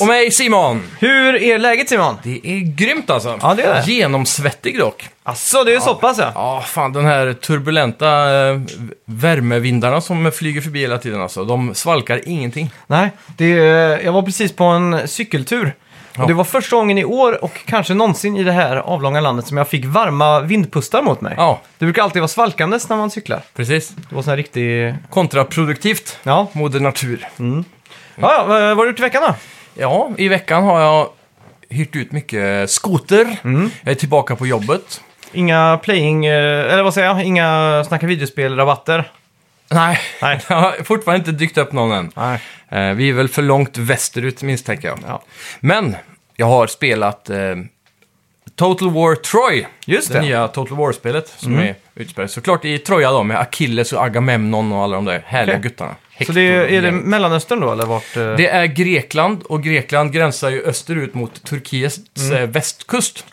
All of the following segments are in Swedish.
Och mig Simon. Hur är läget Simon? Det är grymt alltså. Ja, det är det. Genomsvettig dock. Asså, det är så pass ja. Ja, fan den här turbulenta eh, värmevindarna som flyger förbi hela tiden alltså. De svalkar ingenting. Nej, det, är- jag var precis på en cykeltur. Ja. Och det var första gången i år och kanske någonsin i det här avlånga landet som jag fick varma vindpustar mot mig. Ja, Det brukar alltid vara svalkandes när man cyklar. precis. Det var sån här riktig... Kontraproduktivt. Ja, Moder natur. ja, ja vad vad har du gjort i veckan då? Ja, i veckan har jag hyrt ut mycket skoter. Jag är tillbaka på jobbet. Inga playing, eh, eller vad säger jag? Inga snacka videospel-rabatter? Nej, Nej. jag har fortfarande inte dykt upp någon än. Nej. Eh, vi är väl för långt västerut misstänker jag. Ja. Men jag har spelat eh, Total War Troy. Just det. det. Mm. nya Total War-spelet som är utspelat. Såklart i Troja då med Achilles och Agamemnon och alla de där härliga Okej. guttarna. Så det är, är det. Mellanöstern då, eller vart? eh? det är Grekland och Grekland gränsar ju österut mot Turkiets Mm. eh, västkust.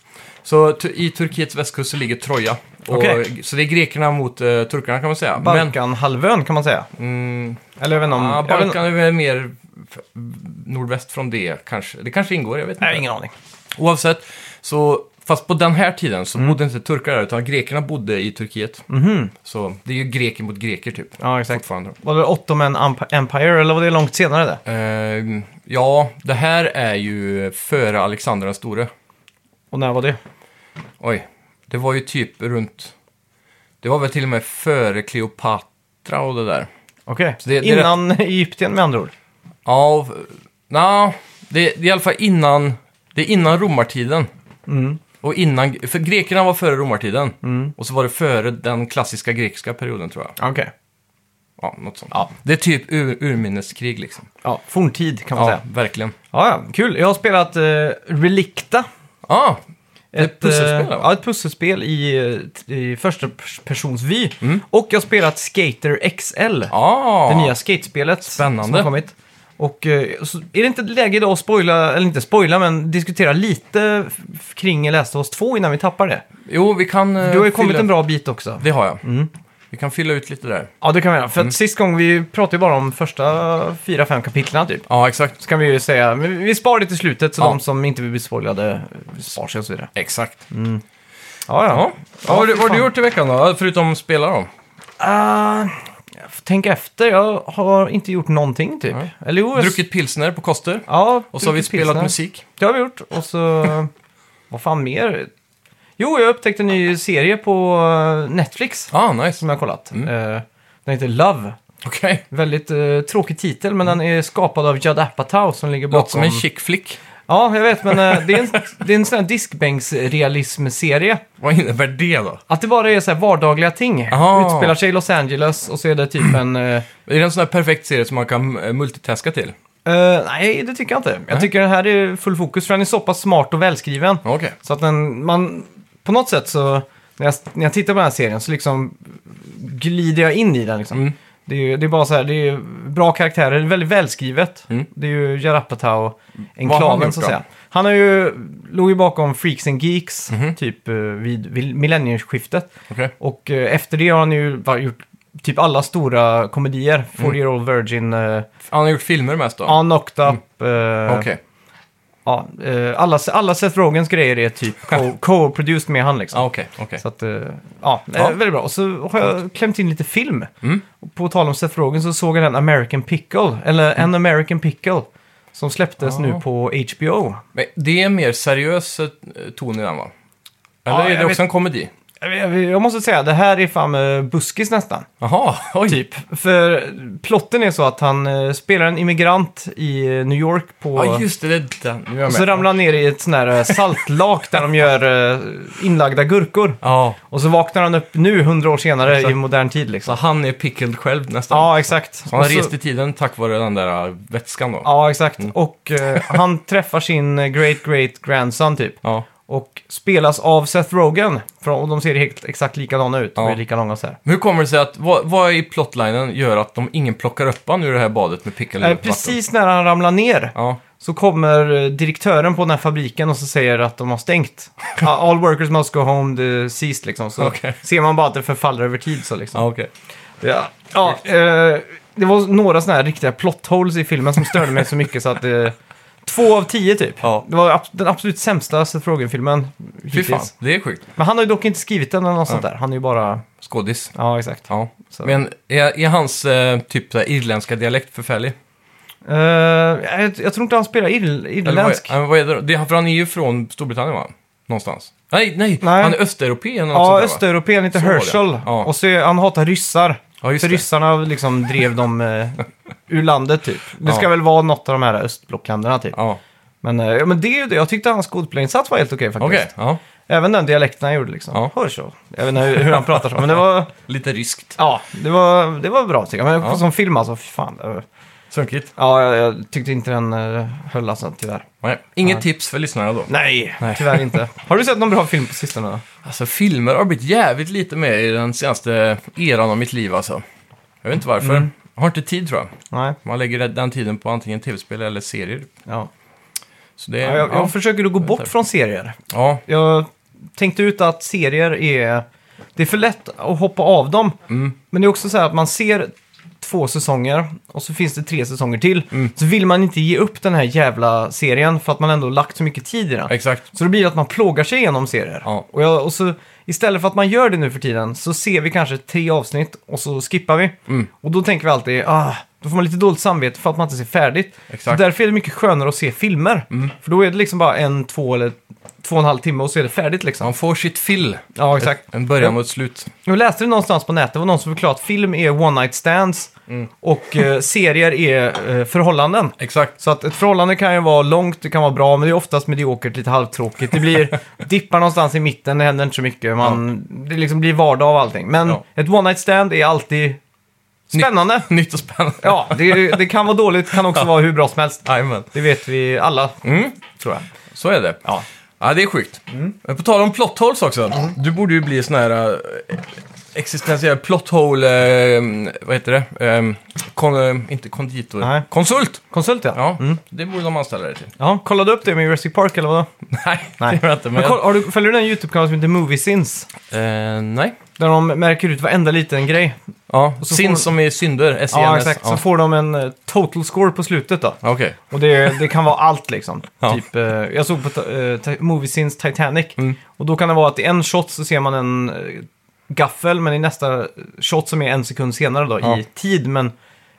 Så tu- i Turkiets västkust så ligger Troja. Och, Okej. Så det är grekerna mot eh, turkarna kan man säga. Balkanhalvön kan man säga. mm, Eller jag vet inte om... ja, jag vet inte- Balkan är väl mer f- nordväst från det kanske. Det kanske ingår, jag vet inte. Nej, ingen aning. Oavsett, så, fast på den här tiden Mm. så bodde inte turkar där, utan grekerna bodde i Turkiet. Så det är ju greker mot greker typ. Mhm. Ja, exakt. Fortfarande. Var det Ottoman Emp- Empire, eller var det långt senare det? Eh, ja, det här är ju före Alexander den store. Och när var det? Oj, det var ju typ runt... Det var väl till och med före Kleopatra och det där. Okej. Så det- det är Innan Egypten med andra ord? Ja, och- nja, det, det är i alla fall innan... Det är innan romartiden. Mm. Och innan... För grekerna var före romartiden. Och så var det före den klassiska grekiska perioden tror jag. Okej. Ja, något sånt. Ja. Det är typ ur, urminneskrig liksom. Ja, forntid kan man Ja, säga. verkligen. Ja, ja, kul. Jag har spelat uh, Relicta. Ja, är ett eh, pusselspel, va? Ja, ett pusselspel i, eh, i första pers- persons vy. Mm. Och jag har spelat Skater XL. ja. Det nya skatespelet Spännande. som har kommit. Och eh, så är det inte läge idag att spoila, eller inte spoila, men diskutera lite f- kring Last of Us 2 innan vi tappar det. Jo, vi kan... eh, Du har ju kommit fylla... en bra bit också. Det har jag. Vi kan fylla ut lite där. Ja, det kan vi göra. För Mm. att sist gång, vi pratade ju bara om första fyra, fem kapitlen typ. Ja, exakt. Så kan vi ju säga, men vi spar det till slutet så Ja. de som inte vill bli spoilade spar sig och så vidare. Exakt. Ja, ja. Ja. ja. vad har du, vad har du gjort i veckan då? Förutom spela då? Får tänka efter, jag har inte gjort någonting typ. Nej. Eller jo, jag- Druckit pilsner på Koster. Ja, Och så har vi spelat pilsner. musik. Det har vi gjort. Och så, vad fan mer? Jo, jag upptäckte en ny serie på eh, Netflix Ah, nice. som jag har kollat. Mm. Eh, den heter Love. Okej. Väldigt eh, tråkig titel, men den är skapad av Judd Apatow som ligger bakom... Låter som en chick flick. Ja, jag vet, men eh, det är en, det är en sån här diskbänksrealism-serie. Vad innebär det då? Att det bara är så här vardagliga ting. Aha. Utspelar sig i Los Angeles och så är det typ en... eh, Är det en sån här perfekt serie som man kan eh, multitaska till? eh, nej, det tycker jag inte. Jag Nej. tycker den här är full fokus, för den är så pass smart och välskriven. Okej. Så att den, man, på något sätt så, när jag, när jag tittar på den här serien så liksom glider jag in i den liksom. Mm. Det, är, ju- det är bara så här, det är bra karaktärer, det är väldigt välskrivet. Mm. Det är ju Judd Apatow, Vad har han enklaven gjort så att säga. Han har ju, låg ju bakom Freaks and Geeks, Mhm. typ eh, vid, vid millenniumskiftet. Okej. Och eh, efter det har han ju gjort typ alla stora komedier. 40 Year Old Virgin, uh, Han har gjort filmer mest då? On Knocked Up. eh, Okej. Ja, eh, alla, alla Seth Rogans grejer är typ co- co-produced med han liksom. Ah, Okej, okej. Så att, eh, ja, eh, Ja. väldigt bra. Och så har jag klämt in lite film. Mm. Och På tal om Seth Rogen så såg jag den American Pickle, eller Mm. En American Pickle, som släpptes Ja. nu på HBO. Men det är en mer seriös eh, ton i den va? Eller Ja, är det också vet- en komedi? Jag, måste säga, det här är fan med buskis nästan. Jaha, oj. Typ. För plotten är så att han eh, spelar en immigrant i eh, New York på... Ja, just det. det är den. Nu är jag och med. så ramlar han ner i ett sån här eh, saltlak där de gör eh, inlagda gurkor. Ja, Och så vaknar han upp nu, hundra år senare, Exakt. i modern tid så liksom. han är pickled själv nästan. Ja, exakt. Så han har Och så- rest i tiden tack vare den där äh, vätskan då. Ja, exakt. Mm. Och eh, han träffar sin eh, great great grandson typ. Ja. Och spelas av Seth Rogen. För, och de ser helt, exakt likadana ut. De Ja. är lika långa så här. Men Hur kommer det sig att, vad, vad i plotlinen gör att de ingen plockar upp han ur det här badet med pickle Eh, precis när han ramlar ner Ja, så kommer eh, direktören på den här fabriken och så säger att de har stängt. All workers must go home the seized liksom. Så Okej. ser man bara att det förfaller över tid så liksom. ja okej. Ja, ja eh, det var några sådana här riktiga plot holes i filmen som störde mig så mycket så att eh, två av tio typ. Ja. Det var ab- den absolut sämsta Seth Rogen-filmen Fy hittills. fan, det är sjukt. Men han har ju dock inte skrivit den eller något sånt där. Han är ju bara... Skådis. Ja, exakt. Ja. Så. Men är, är hans eh, typ så här, irländska dialekt förfärlig? Eh, jag, jag tror inte han spelar ir, Eller vad, irländsk. är- vad är det? då? det? är- För han är ju från Storbritannien va? Någonstans. Nej, nej, Nej. han är östeuropé eller något Ja, sånt där, va? östeuropén heter Så var det. Herschel. Ja. Och så är, han hatar ryssar. Ja, just För det. ryssarna liksom drev dem eh, ur landet typ. Det ska Ja. väl vara något av de här östblockländerna typ. Ja, Men, eh, ja, men det är ju det. Jag tyckte hans skådespelarinsats var helt okej faktiskt. okej. Ja. Även den dialekten han gjorde liksom. Ja. Herschel. Jag vet inte hur, hur han pratar så. Men det var, Lite ryskt. ja, det var, det var bra tycker jag. Men Ja. som film alltså, fy fan. var- Sunkigt. Ja, jag, jag tyckte inte den uh, höll alltså tyvärr. Nej. Inget Ja. tips för lyssnarna då. Nej, Nej. tyvärr inte. Har du sett någon bra film på sistone då? Alltså filmer har blivit jävligt lite med i den senaste eran av mitt liv alltså. Jag vet inte varför. Mm. Jag har inte tid tror jag. Nej. Man lägger den tiden på antingen tv-spel eller serier. Ja. Så det, Ja, jag, jag försöker att gå bort från serier. ja. Jag tänkte ut att serier är... Det är för lätt att hoppa av dem. Mm. Men det är också så här att man ser två säsonger och så finns det tre säsonger till. Mm. Så vill man inte ge upp den här jävla serien för att man ändå lagt så mycket tid i den. exakt. Så då blir det att man plågar sig igenom serier. Ja. Och, jag, och så istället för att man gör det nu för tiden så ser vi kanske tre avsnitt och så skippar vi. Mm. Och då tänker vi alltid, ah, då får man lite dåligt samvete för att man inte ser färdigt. Exakt. Mm. Så därför är det mycket skönare att se filmer. För då är det liksom bara en, två eller två och en halv timme och så är det färdigt liksom. Man får sitt fill. Ja, exakt. En början och ett slut. Jag läste det någonstans på nätet, det var någon som förklarade att film är one night stands Mm. och eh, serier är eh, förhållanden. Exakt. Så att ett förhållande kan ju vara långt, det kan vara bra, men det är oftast mediokert, lite halvtråkigt. Det blir dippar någonstans i mitten, det händer inte så mycket. Man, Det liksom blir vardag av allting. Men Ja. ett one night stand är alltid spännande. Nytt och spännande. Ja, det, det kan vara dåligt, kan också vara hur bra som helst. Jajamän. Det vet vi alla, Mm. tror jag. Så är det. Ja. Ja, det är sjukt. Men på tal om plot holes också. Du borde ju bli sån här äh, existentiell plot hole, äh, vad heter det? Ähm, kon, äh, inte konditor. Nej. Konsult! Konsult ja. Ja, det borde de anställa dig till. Ja, kollade du upp det med Jurassic Park eller vadå? Nej, det gör jag inte. Men Men koll, har du, följer du den YouTube-kanal som heter Movie Sins? eh, nej. Där de märker ut varenda liten grej. Ja, så Sin får- som är synder, SENS. Ja, exakt. Så får de en eh, total score på slutet då. Okej. Och det, det kan vara allt liksom. Ja. Typ, eh, jag såg på uh, Movie Sins Titanic. Mm. Och då kan det vara att i en shot så ser man en eh, gaffel, men i nästa shot som är en sekund senare då, Ja. i tid, men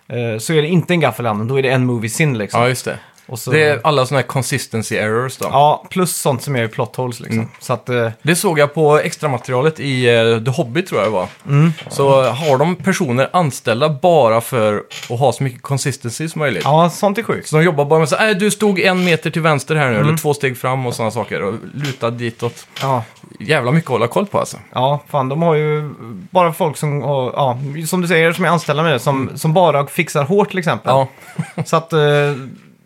eh, så är det inte en gaffel i handen, då är det en movie sin liksom. Ja, just det. Och så, Det är alla såna här consistency errors då. Ja, plus sånt som är plot holes liksom. Mm. Så att, eh, Det såg jag på extramaterialet i uh, The Hobby tror jag det var. Mm. Så har de personer anställda bara för att ha så mycket consistency som möjligt. ja, sånt är sjukt. Så de jobbar bara med så här, "Äh, du stod en meter till vänster här nu, Mm. eller två steg fram och sådana saker. Och luta ditåt. Ja. Jävla mycket att hålla koll på alltså. Ja, fan de har ju bara folk som, har- ja, som du säger, som är anställda med det, som, som bara fixar hår till exempel. Ja, Så att eh,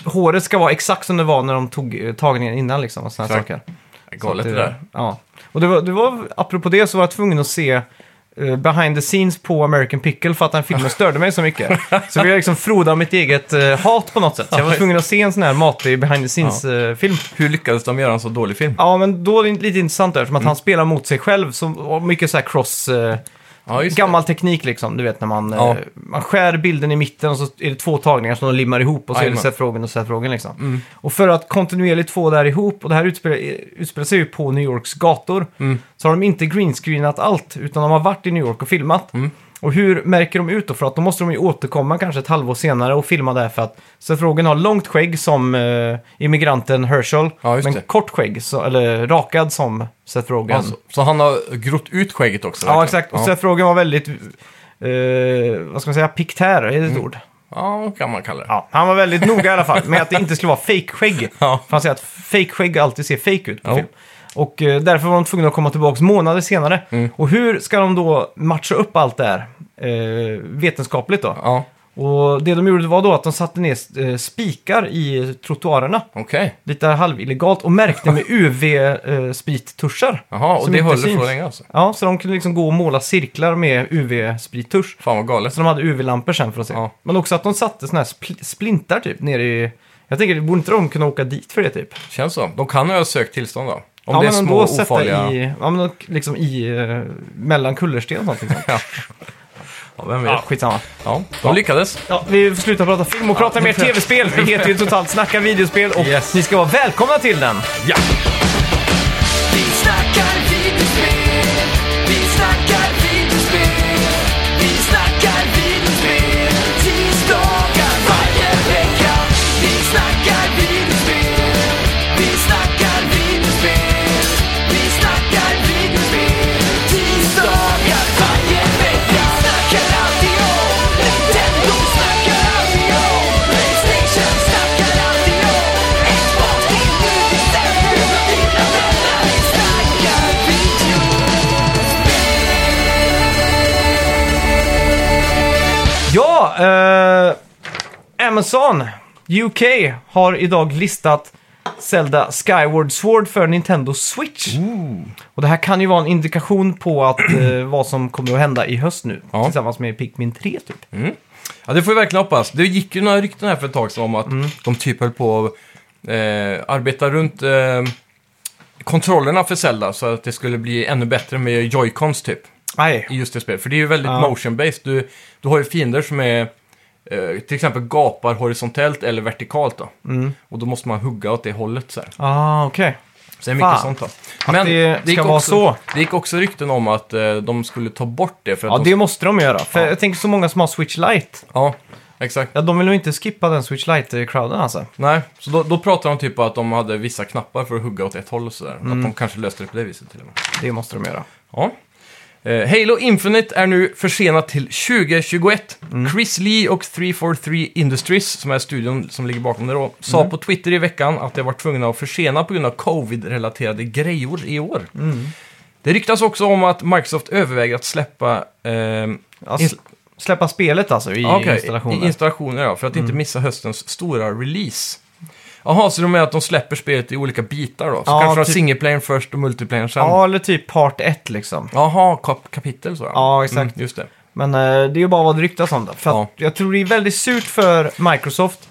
håret ska vara exakt som det var när de tog eh, tagningen innan liksom och sådana Exakt. saker. galet det där. Ja. Och det var, det var, apropå det så var jag tvungen att se eh, behind the scenes på American Pickle för att den filmen störde mig så mycket. Så vi har liksom frodat mitt eget eh, hat på något sätt. Så jag var tvungen att se en sån här matig behind the scenes-film. Hur lyckades de göra en så dålig film? Ja, men då är det lite intressant där, som att han spelar mot sig själv. Så, och mycket så här cross... Eh, Ja, gammal teknik liksom, du vet när man, Ja. eh, man skär bilden i mitten och så är det två tagningar som de limmar ihop och så är det Jajamän. Seth-frågan och Seth-frågan liksom. Mm. Och för att kontinuerligt få det här ihop, och det här utspelar, utspelar sig ju på New Yorks gator, Mm. så har de inte greenscreenat allt, utan de har varit i New York och filmat. Mm. Och hur märker de ut då? För att då måste de ju återkomma kanske ett halvår senare och filma där för att Seth-frågan har långt skägg som eh, immigranten Herschel, Ja, just men det. kort skägg, så, eller rakad som Seth-frågan. Alltså, så han har grott ut skägget också? Ja, verkligen? exakt. Och Ja, Seth-frågan var väldigt, eh, vad ska man säga, piktär, är det ett ord? ja kan man kalla det. Ja, han var väldigt noga i alla fall med att det inte skulle vara fake-skägg. Ja. För han säger att fake-skägg alltid ser fake ut på film. Och eh, därför var de tvungna att komma tillbaka månader senare. Mm. Och hur ska de då matcha upp allt det här eh, vetenskapligt då? Ja, Och det de gjorde var då att de satte ner eh, spikar i trottoarerna. okej. Lite halvillegalt och märkte med UV-sprittuschar. Jaha, och Som det inte höll syns. så länge alltså? Ja, så de kunde liksom gå och måla cirklar med UV-sprittusch. Fan vad galet. Så de hade UV-lampor sen för att se. Ja. Men också att de satte sådana här spl- splintar typ nere i... Jag tänker, borde inte de kunna åka dit för det typ? Känns så. De kan ju ha sökt tillstånd då. Om ja, det är men små sätta ofarliga... i... Ja, men liksom i... Uh, mellan kullersten och sånt liksom. Ja. Ja, vem vet? Ja, skitsamma. Ja, de lyckades. Ja, vi får sluta prata film och prata Ja, mer tv-spel. Vi heter ju Totalt Snacka videospel och Yes. ni ska vara välkomna till den. Ja! Vi snackar eh, Amazon UK har idag listat Zelda Skyward Sword för Nintendo Switch. Och det här kan ju vara en indikation på att, eh, vad som kommer att hända i höst nu. Ja. Tillsammans med Pikmin 3 typ. Ja, det får vi verkligen hoppas. Det gick ju några rykten här för ett tag sedan om att Mm. de typ höll på att eh, arbeta runt eh, kontrollerna för Zelda så att det skulle bli ännu bättre med Joy-Cons typ Nej. i just det spelet. För det är ju väldigt Ja. motion-based. Du, du har ju fiender som är eh, till exempel gapar horisontellt eller vertikalt då. Mm. Och då måste man hugga åt det hållet så här. Ah, okej. Så det är mycket Fan. sånt då. Att det gick ska vara också, så. Det gick också rykten om att eh, de skulle ta bort det för att Ja, de... det måste de göra. För Ja. jag tänker så många som har Switch Lite. Ja, exakt. Ja, de vill nog inte skippa den Switch Lite-crowden alltså. Nej, så då, då pratar de typ att de hade vissa knappar för att hugga åt ett håll och sådär. Mm. Att de kanske löste det på det viset till och med. Det måste de göra. Ja. Eh, Halo Infinite är nu försenat till 2021. Mm. Chris Lee och 343 Industries, som är studion som ligger bakom det då, sa Mm. på Twitter i veckan att de var tvungna att försena på grund av covid-relaterade grejor i år. Mm. Det ryktas också om att Microsoft överväger att släppa eh, Ins- sl- släppa spelet alltså i Ja, okej. installationen. Installationer, ja. För att inte missa höstens stora release. Jaha, så de menar att de släpper spelet i olika bitar då? Så Ja, kanske de har typ- singleplayern först och multiplayern sen? Ja, eller typ part 1 liksom. Jaha, kap kapitel så Ja, exakt. Mm, just det. Men eh, det är ju bara vad det ryktas om det. För Ja. att jag tror det är väldigt surt för Microsoft.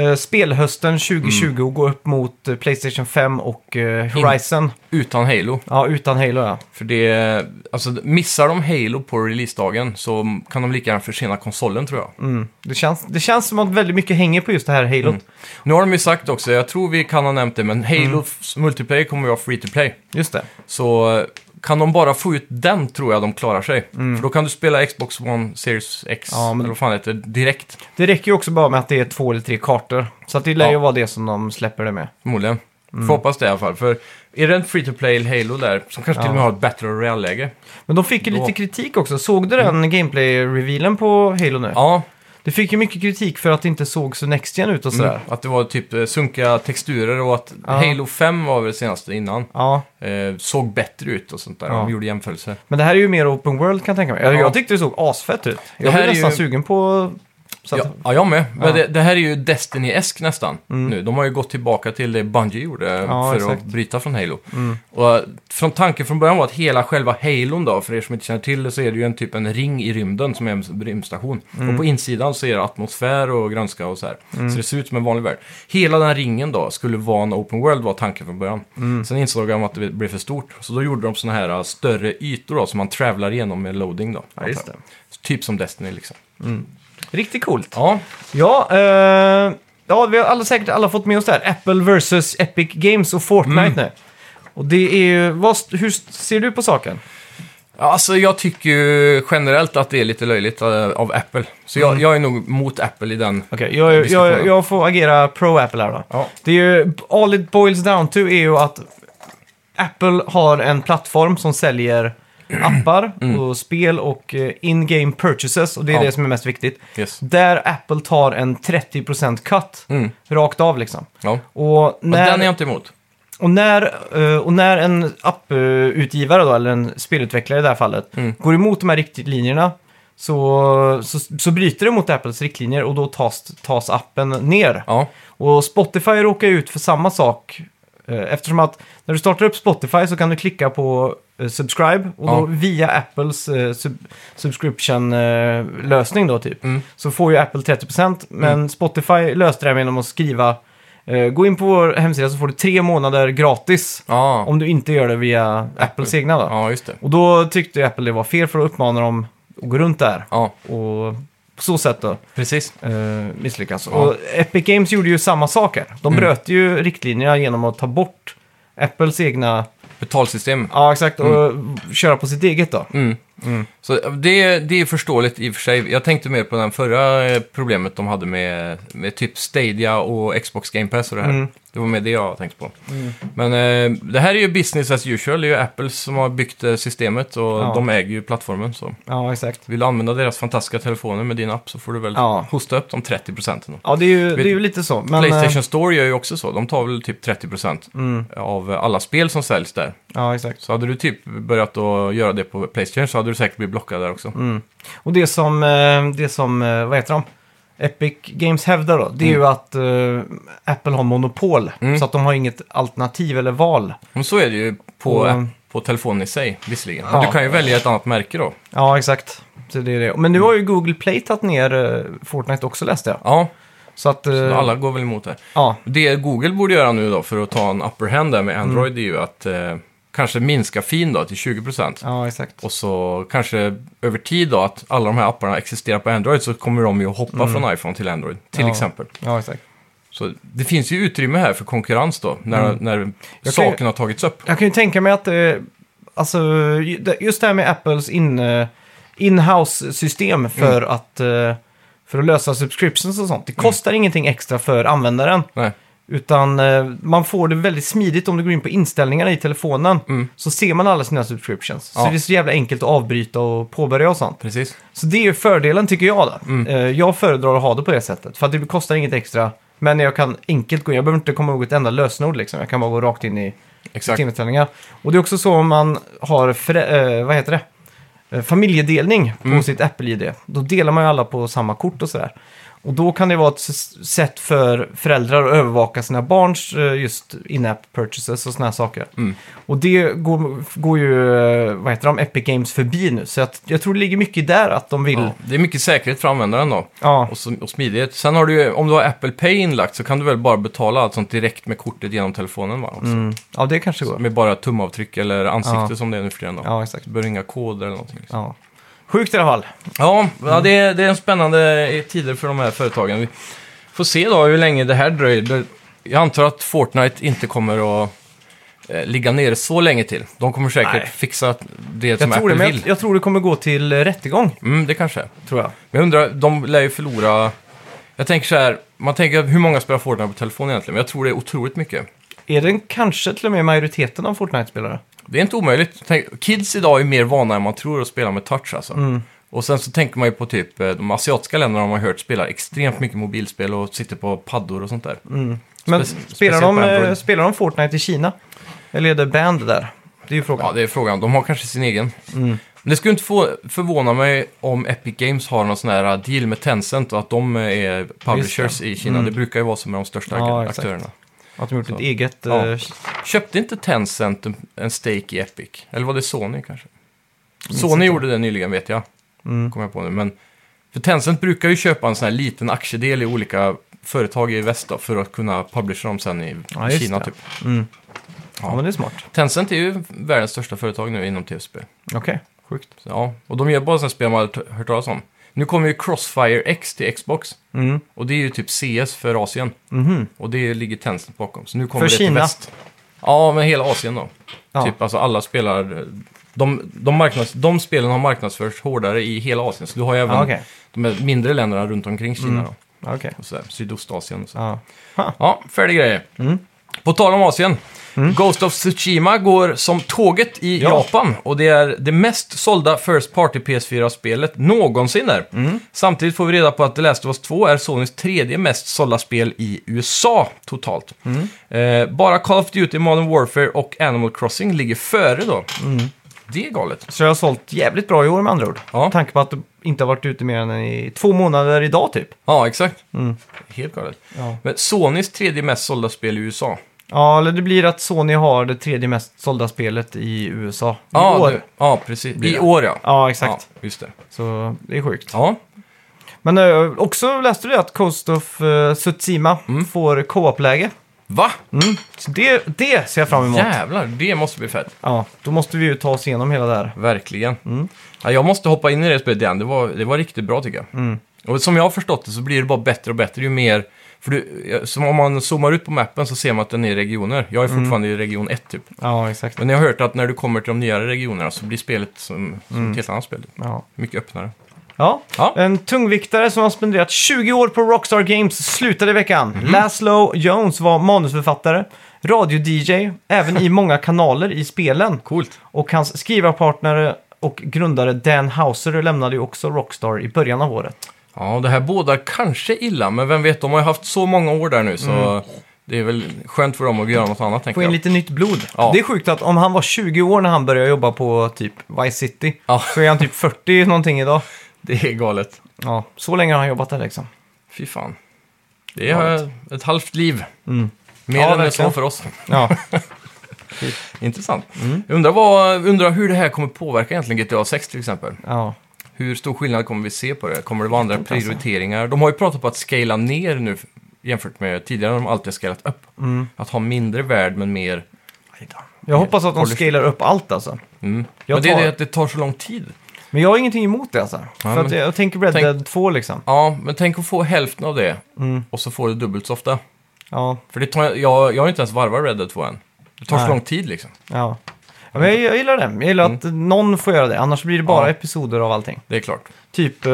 Uh, spelhösten 2020 Mm. och gå upp mot eh, Playstation 5 och eh, Horizon. Utan Halo. Ja, utan Halo ja. För det, alltså missar de Halo på releasedagen så kan de lika gärna försena konsolen tror jag. Mm. Det, känns, det känns som att väldigt mycket hänger på just det här Halo. Mm. Nu har de ju sagt också, jag tror vi kan ha nämnt det, men Halos multiplayer kommer ju vara free to play. Just det. Så eh, kan de bara få ut den tror jag de klarar sig. För då kan du spela Xbox One Series X, Mm. Ja, men- eller vad fan det heter, direkt. Det räcker ju också bara med att det är två eller tre kartor. Så att det lär ju Ja. vara det som de släpper det med. Förmodligen. Mm. Får hoppas det i alla fall. För är det en free to play Halo där, som kanske till och med Ja. har ett Battle Royale-läge. Men de fick ju Då- lite kritik också. Såg du den gameplay-revealen på Halo nu? Ja, Det fick ju mycket kritik för att det inte såg så Next Gen ut och sådär. mm, att det var typ eh, sunkiga texturer och att Ja. Halo 5 var väl senaste innan. Ja, Eh, såg bättre ut och sånt där. Ja. De gjorde jämförelser. men det här är ju mer open world kan jag tänka mig. Jag, Ja. jag tyckte det såg asfett ut. Jag här blev är nästan ju- sugen på... Så att, Ja, ja, jag med. Men Ja. Mm. det, det här är ju Destiny-esk nästan nu. De har ju gått tillbaka till det Bungie gjorde Ja, för exakt. att bryta från Halo. Mm. Och eh, från tanken från början var att hela själva Halon då, för er som inte känner till det, så är det ju en typ en ring i rymden som är en rymdstation. Mm. Och på insidan så är det atmosfär och grönska och så här. Så det ser ut som en vanlig värld. Hela den ringen då skulle vara en open world var tanken från början. Mm. Sen insåg de att det blev för stort. Så då gjorde de såna här eh, större ytor då, som man travlar igenom med loading då. Ja, just det. Typ som Destiny liksom. Riktigt coolt. Ja, Ja, eh, ja, vi har alla, säkert alla fått med oss det här. Apple vs Epic Games och Fortnite Mm. nu. Och det är ju... Vad, hur ser du på saken? Ja, Alltså jag tycker ju generellt att det är lite löjligt eh, av Apple. Så jag, jag är nog mot Apple i den. Okej, jag, jag, Diskussionen. jag får agera pro-Apple här då. Ja. Det är ju, all it boils down to är ju att Apple har en plattform som säljer appar och spel och eh, in-game purchases och det är Mm. Ja. det som är mest viktigt. Yes. Där Apple tar en 30% cut Mm. rakt av liksom. Ja. Och Och den är jag inte emot. och när, eh, och när en apputgivare då, eller en spelutvecklare i det här fallet, Mm. går emot de här riktlinjerna så, så, så bryter det mot Apples riktlinjer och då tas, tas appen ner. Ja, Och Spotify råkar ut för samma sak. eh, Eftersom att när du startar upp Spotify så kan du klicka på eh, subscribe och Ja. då via Apples eh, sub subscription-lösning då typ. Mm. Så får ju Apple 30% men Spotify löste det här genom att skriva eh, Gå in på vår hemsida så får du tre månader gratis ja. om du inte gör det via Apples egna då. ja just det. Och då tyckte Apple det var fel för att uppmana dem och gå runt där. Ja, Och på så sätt då precis. eh, misslyckas. Och Epic Games gjorde ju samma saker. De Mm. bröt ju riktlinjerna genom att ta bort Apples egna... Betalsystem. Ja, exakt. Och köra på sitt eget då. Mm. Så det, det är förståeligt i och för sig. Jag tänkte mer på den förra eh, problemet de hade med, med typ Stadia och Xbox Game Pass och det här. Mm. Det var med det jag tänkte på. Men eh, det här är ju business as usual. Det är ju Apple som har byggt eh, systemet och Ja. de äger ju plattformen. Så Ja, exakt. vill du använda deras fantastiska telefoner med din app så får du väl Ja. hosta upp de 30 procenten. Ja, det är ju, det är ju lite så. Men, Playstation eh, Store gör ju också så. De tar väl typ 30 procent Mm, av alla spel som säljs där. Ja, exakt. Så hade du typ börjat att göra det på Playstation så hade du säkert blivit blockad där också. Mm. Och det som, eh, det som, eh, vad heter de? Epic Games hävdar då, det är ju att eh, Apple har monopol. Mm. Så att de har inget alternativ eller val. Men så är det ju på, Och- på telefonen i sig, visserligen. Ja. Men du kan ju välja ett annat märke då. Ja, exakt. Så det är det. Men nu har ju Google Play tagit ner eh, Fortnite också läste jag. Ja, Så att... eh, så alla går väl emot det. Ja, Det Google borde göra nu då för att ta en upper hand där med Android är ju att eh, kanske minska fin då till 20%. ja, exakt. Och så kanske över tid då att alla de här apparna existerar på Android så kommer de ju att hoppa från iPhone till Android, till Mm. Ja. exempel. Ja, exakt. Så det finns ju utrymme här för konkurrens då, när, Mm. när Jag kan saken ju- har tagits upp. Jag kan ju tänka mig att, eh, alltså, just det här med Apples in, eh, in-house-system för, att, eh, för att lösa subscriptions och sånt. Det kostar ingenting extra för användaren. Nej. Utan eh, man får det väldigt smidigt om du går in på inställningarna i telefonen. Mm. Så ser man alla sina subscriptions. Så Ja. det är så jävla enkelt att avbryta och påbörja och sånt. Precis. Så det är ju fördelen tycker jag då. Mm. Eh, jag föredrar att ha det på det sättet. För att det kostar inget extra. Men jag kan enkelt gå in. Jag behöver inte komma ihåg ett enda lösenord liksom. Jag kan bara gå rakt in i Exakt. timinställningar. Och det är också så om man har, eh, vad heter det? Eh, familjedelning på Mm. sitt Apple-ID. Då delar man ju alla på samma kort och sådär. Och då kan det vara ett sätt för föräldrar att övervaka sina barns eh, just in-app purchases och sådana här saker. Mm. Och det går, går ju, eh, vad heter de, Epic Games förbi nu. Så att, jag tror det ligger mycket där att de vill... Ja, det är mycket säkerhet för användaren då. Ja, Och, så, och smidighet. Sen har du ju, om du har Apple Pay inlagt så kan du väl bara betala allt sånt direkt med kortet genom telefonen va? Mm, ja det kanske går. Med bara tumavtryck eller ansikte Ja. som det är nu för tiden då. Ja, exakt. Du behöver inga koder eller någonting. Liksom. Ja. Sjukt i alla fall. Ja, ja det, är, det är en spännande tider för de här företagen. Vi får se då hur länge det här dröjer. Det- Jag antar att Fortnite inte kommer att eh, ligga nere så länge till. De kommer säkert Nej. fixa det Jag som tror, det, Apple men vill. jag, jag tror det kommer gå till eh, rättegång, Mm, det kanske tror jag. Men jag undrar, de lär ju förlora... Jag tänker så här, man tänker hur många spelar Fortnite på telefon egentligen? Men jag tror det är otroligt mycket. Är det kanske till och med majoriteten av Fortnite-spelare? Det är inte omöjligt. Tänk, kids idag är mer vana än man tror att spela med touch alltså. Mm. Och sen så tänker man ju på typ eh, de asiatiska länderna har man hört spelar extremt mycket mobilspel och sitter på paddor och sånt där. Mm. Men Spec- spelar, de, eh, spelar de Fortnite i Kina? Eller är det band där? Det är ju frågan. Ja, det är frågan. De har kanske sin egen. Mm. Men det skulle inte få förvåna mig om Epic Games har någon sån här uh, deal med Tencent och att de eh, är publishers i Kina. Mm. Det brukar ju vara så med de största Ja, exakt. Att de gjort Så. ett eget... Ja. eh, Köpte inte Tencent en- en stake i Epic? Eller var det Sony kanske? Sony inte. gjorde det nyligen vet jag, mm. kommer jag på nu. Men för Tencent brukar ju köpa en sån här liten aktiedel i olika företag i väst då, för att kunna publisha dem sen i Ja, just Kina det. typ. Mm. Ja. Men det är smart. Tencent är ju världens största företag nu inom tv-spel. Okej, sjukt. Så, Ja, och de gör bara sådana spel man har hört talas om. Nu kommer ju Crossfire X till Xbox. Mm. Och det är ju typ CS för Asien. Mhm. Och det ligger Tencent bakom. Så nu kommer För det till Kina? väst. Ja, men hela Asien då. Ja. Typ alltså alla spelar... De, de, marknads, de spelen har marknadsförts hårdare i hela Asien. Så du har ju även Ja, okej. de här mindre länderna runt omkring Kina Mm. då. Okej. Och så här, Sydostasien och så. Ja. Ha. Ja, färdig grejer. Mm. På tal om Asien. Ghost of Tsushima går som tåget i Ja. Japan och det är det mest sålda First Party PS4-spelet någonsin där. Mm. Samtidigt får vi reda på att The Last of Us 2 är Sonys tredje mest sålda spel i USA totalt. Mm. Eh, bara Call of Duty Modern Warfare och Animal Crossing ligger före då. Det är galet. Så jag har sålt jävligt bra i år med andra ord. Ja. Med tanke på att det inte har varit ute mer än i två månader idag typ. Ja, exakt. Mm. Helt galet. Ja. Men Sonys tredje mest sålda spel i USA. ja, eller det blir att Sony har det tredje mest sålda spelet i USA. I Ja, år. det, ja precis. I år ja. Ja, exakt. Ja, just det. Så det är sjukt. Ja, Men eh, också läste du att Coast of uh, Tsushima Mm. får co-op-läge? Va? Så det, det ser jag fram emot. Jävlar, det måste bli fett. Ja, då måste vi ju ta oss igenom hela det här. Verkligen. Mm. Ja, jag måste hoppa in i det spelet igen. Det var, det var riktigt bra tycker jag. Mm. Och som jag har förstått det så blir det bara bättre och bättre ju mer... För du, som om man zoomar ut på mappen så ser man att den är i regioner. Jag är Mm. fortfarande i region 1 typ. Ja, exakt. Men jag har hört att när du kommer till de nyare regionerna så blir spelet som, som Mm. ett helt annat spel. Ja. Mycket öppnare. Ja. Ja. En tungviktare som har spenderat 20 år på Rockstar Games slutade i veckan. Laszlo Jones var manusförfattare, radio-DJ, även i många kanaler i spelen. Coolt. Och hans skrivarpartner och grundare Dan Houser lämnade ju också Rockstar i början av året. Ja, det här bådar kanske illa, men vem vet, de har ju haft så många år där nu så det är väl skönt för dem att göra något annat tänker Få in jag. lite nytt blod. Ja. Det är sjukt att om han var 20 år när han började jobba på typ Vice City, Ja. så är han typ 40 någonting idag. Det är galet. Ja, så länge har han jobbat där liksom. Fy fan. Det är ett halvt liv. Mer Mm. Ja, än det verkligen. så för oss. Ja, Intressant. Mm. Jag undrar, vad, undrar hur det här kommer påverka egentligen GTA 6 till exempel. ja. Hur stor skillnad kommer vi se på det? Kommer det vara andra inte alltså. prioriteringar? De har ju pratat på att scala ner nu jämfört med tidigare när de alltid har scalat upp. Mm. Att ha mindre värld men mer... Jag hoppas att de Polish. scalar upp allt alltså. Mm. Jag Men det är tar- det att det tar så lång tid. Men jag har ingenting emot det alltså. För men- jag, jag tänker Red Tänk- Dead 2 liksom. Ja, men tänk att få hälften av det Mm. och så får du dubbelt så ofta. Ja, För det tar, jag, jag har inte ens varvat Red Dead 2 än. Det tar Nej. så lång tid liksom. ja. ja men jag, jag gillar det. Jag gillar att någon får göra det. Annars blir det bara Mm. Ja. episoder av allting. Det är klart. Typ, uh,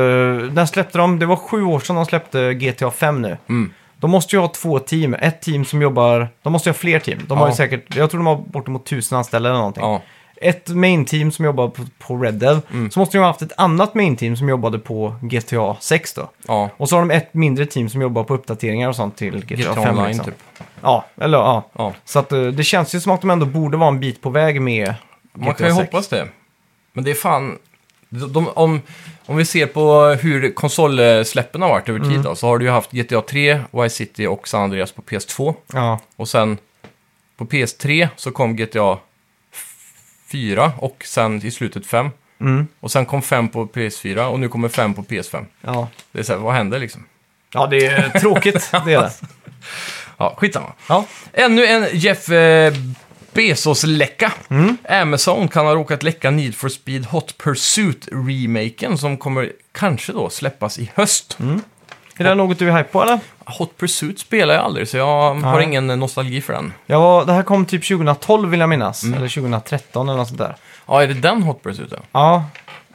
när släppte de? Det var sju år sedan de släppte GTA 5 nu. Mm. De måste ju ha två team. Ett team som jobbar... De måste ju ha fler team. De har Ja. ju säkert... Jag tror de har bortemot tusen anställda eller någonting. Ett main team som jobbar på, på Red Dead. Mm. Så måste de ha haft ett annat main team som jobbade på GTA 6 då. ja. Och så har de ett mindre team som jobbar på uppdateringar och sånt till GTA, GTA 5. Online liksom. typ. Ja, eller ja. Ja. Så att, eh, det känns ju som att de ändå borde vara en bit på väg med GTA Man kan ju 6. hoppas det. Men det är fan... De, om, om vi ser på hur konsolsläppen har varit över tid då, så har du ju haft GTA 3, Vice City och San Andreas på PS2. Ja, Och sen på PS3 så kom GTA 4 och sen i slutet 5. mm. Och sen kom 5 på PS4 och nu kommer 5 på PS5. ja. Det är så här, vad händer liksom? ja, det är tråkigt. det är det. Ja, skitsamma. Ja. Ännu en Jeff eh, Bezos-läcka. Mm. Amazon kan ha råkat läcka Need for Speed Hot Pursuit-remaken som kommer kanske då släppas i höst. Mm. Är det något du är hype på eller? Hot Pursuit spelar jag aldrig så jag har ingen nostalgi för den. Ja, det här kom typ 2012 vill jag minnas. Mm. Eller 2013 eller något sånt där. Ja, är det den Hot Pursuiten? Ja,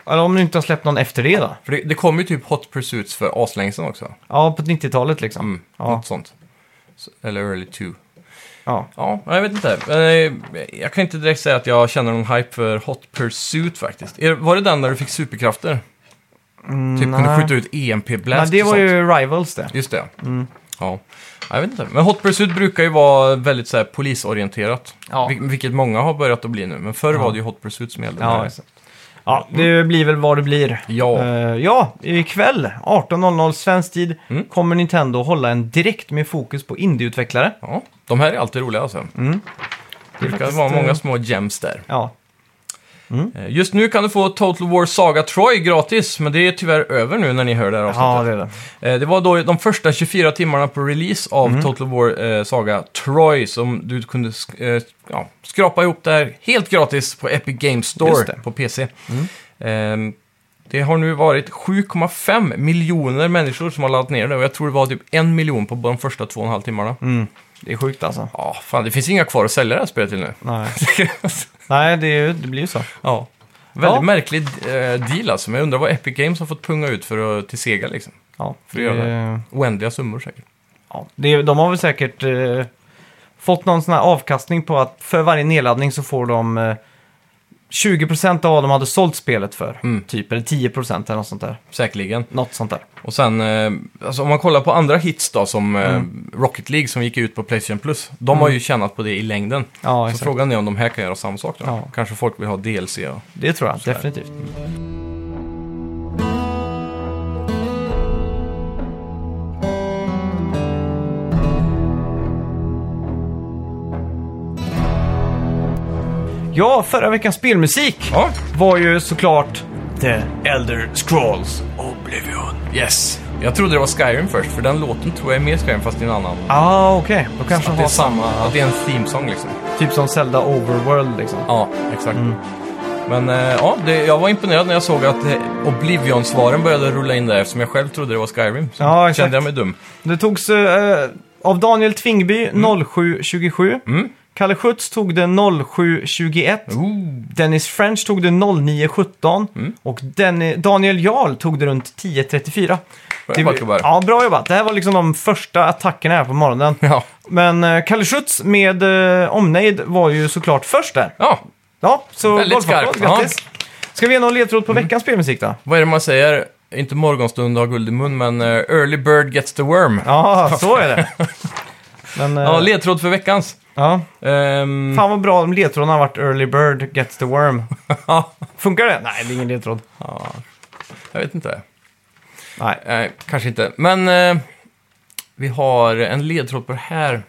eller om du inte har släppt någon efter det då. För det, det kom ju typ Hot Pursuits för aslänge sedan också. Ja, på 90-talet liksom. Mm, Ja. Något sånt. Så- Eller Early 2. Ja. Ja, jag vet inte. Eh, Jag kan inte direkt säga att jag känner någon hype för Hot Pursuit faktiskt. Är- Var det den där du fick superkrafter? Typ kunde nej. skjuta ut EMP-blast Nej, det var ju Rivals det. Just det. Mm. Ja. Jag vet inte. Men Hot Pursuit brukar ju vara väldigt så här, polisorienterat. Ja. Vil- Vilket många har börjat att bli nu. Men förr Ja. var det ju Hot Pursuit som gällde. Ja, ja, det blir väl vad det blir. Ja. Eh, ja, ikväll 18.00 svensk tid Mm. kommer Nintendo hålla en direkt med fokus på indieutvecklare. ja. De här är alltid roliga alltså. Mm. Det Det brukar vara eh, många små gems där. Ja, Eh, Just nu kan du få Total War Saga Troy gratis, men det är tyvärr över nu när ni hör det här avsnittet. ja det är det. Eh, Det var då de första 24 timmarna på release av Mm. Total War eh, Saga Troy som du kunde ja, skrapa ihop där helt gratis på Epic Games Store det. på PC. Eh, det har nu varit 7,5 miljoner människor som har laddat ner det och jag tror det var typ en miljon på de första två och en halv timmarna. Det är sjukt alltså. Ja, fan det finns inga kvar att sälja det här spelet till nu. Nej, Nej det, är, ju- det blir ju så. ja. Väldigt Ja. märklig eh, deal alltså, men jag undrar vad Epic Games har fått punga ut för att, till Sega liksom. Ja, För att göra det, Oändliga summor säkert. ja. Det, de har väl säkert eh, fått någon sån här avkastning på att för varje nedladdning så får de eh, 20% av vad de hade sålt spelet för. Mm. Typ, eller 10% eller något sånt där. Säkerligen. Något sånt där. Och sen, eh, alltså om man kollar på andra hits då, som eh, Mm. Rocket League som gick ut på Playstation Plus. De har ju tjänat på det i längden. Ja, så exakt. frågan är om de här kan göra samma sak då. Ja. Kanske folk vill ha DLC och... Det tror jag, definitivt. Ja, förra veckans spelmusik Ja, var ju såklart The Elder Scrolls Oblivion. Yes! Jag trodde det var Skyrim först, för den låten tror jag är mer Skyrim fast i en annan. Ah, okej. Då kanske Att har det är samma, samma... att det är en themesång liksom. Typ som Zelda Overworld liksom. Ja, exakt. Mm. Men eh, ja, det, jag var imponerad när jag såg att eh, Oblivion-svaren började rulla in där eftersom jag själv trodde det var Skyrim. Så Ja, exakt. kände jag mig dum. Det togs eh, av Daniel Tvingby 0727. Mm. Kalle Schütz tog det 0721. Ooh. Dennis French tog det 0917. Mm. Och Denny, Daniel Jarl tog det runt 1034. Bra jobbat, gubbar. Ja, bra jobbat. Det här var liksom de första attackerna här på morgonen. Ja. Men eh, Kalle Schütz med eh, omnejd var ju såklart först där. ja, Ja, så Väldigt golfapplåd. skarp, Grattis. Ska vi ge någon ledtråd på Mm. veckans spelmusik då? vad är det man säger? Inte morgonstund har guld i mun, men eh, early bird gets the worm. Ja, Ja, så är det. Men, eh, ledtråd för veckans. Ja. Ehm, Fan vad bra om ledtråden har varit Early Bird Gets the Worm. ja, Funkar det? Nej, det är ingen ledtråd. jag vet inte. Nej. Eh, kanske inte. Men eh, vi har en ledtråd på det här.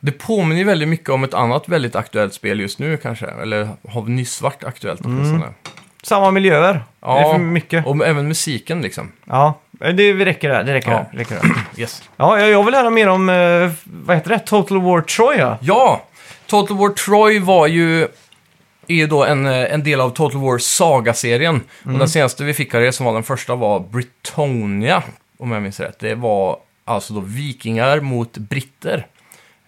Det påminner ju väldigt mycket om ett annat väldigt aktuellt spel just nu kanske. Eller har nyss varit aktuellt åtminstone. Samma miljöer. Ja. Det är för mycket. Och även musiken liksom. Ja, det vi räcker där. Det räcker Ja. där. Det räcker där. Yes. Ja, jag, jag vill höra mer om, eh, vad heter det? Total War Troy, ja. Total War Troy var ju är ju då en, eh, en del av Total War Saga-serien. Och den senaste vi fick av det som var den första var Britannia, om jag minns rätt. Det var alltså då vikingar mot britter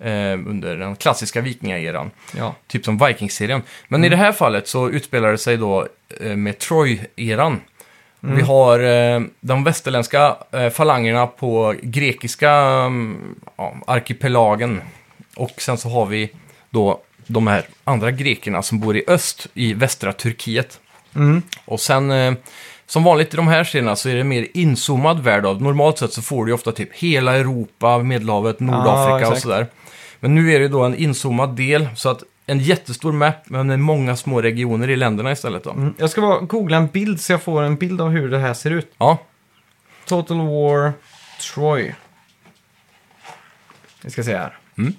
eh, under den klassiska vikingaeran. Ja. Typ som Vikings-serien. Men i det här fallet så utspelar det sig då eh, med Troy-eran. Vi har eh, de västerländska eh, falangerna på grekiska mm, ja, arkipelagen. Och sen så har vi då de här andra grekerna som bor i öst i västra Turkiet. Mm. Och sen, eh, som vanligt i de här serierna så är det mer inzoomad värld av. Normalt sett så får du ofta typ hela Europa, Medelhavet, Nordafrika och exakt. sådär. Men nu är det då en inzoomad del, så att en jättestor map, men med många små regioner i länderna istället då. Mm. Jag ska bara googla en bild så jag får en bild av hur det här ser ut. Ja, Total War Troy. Vi ska se här. Mm.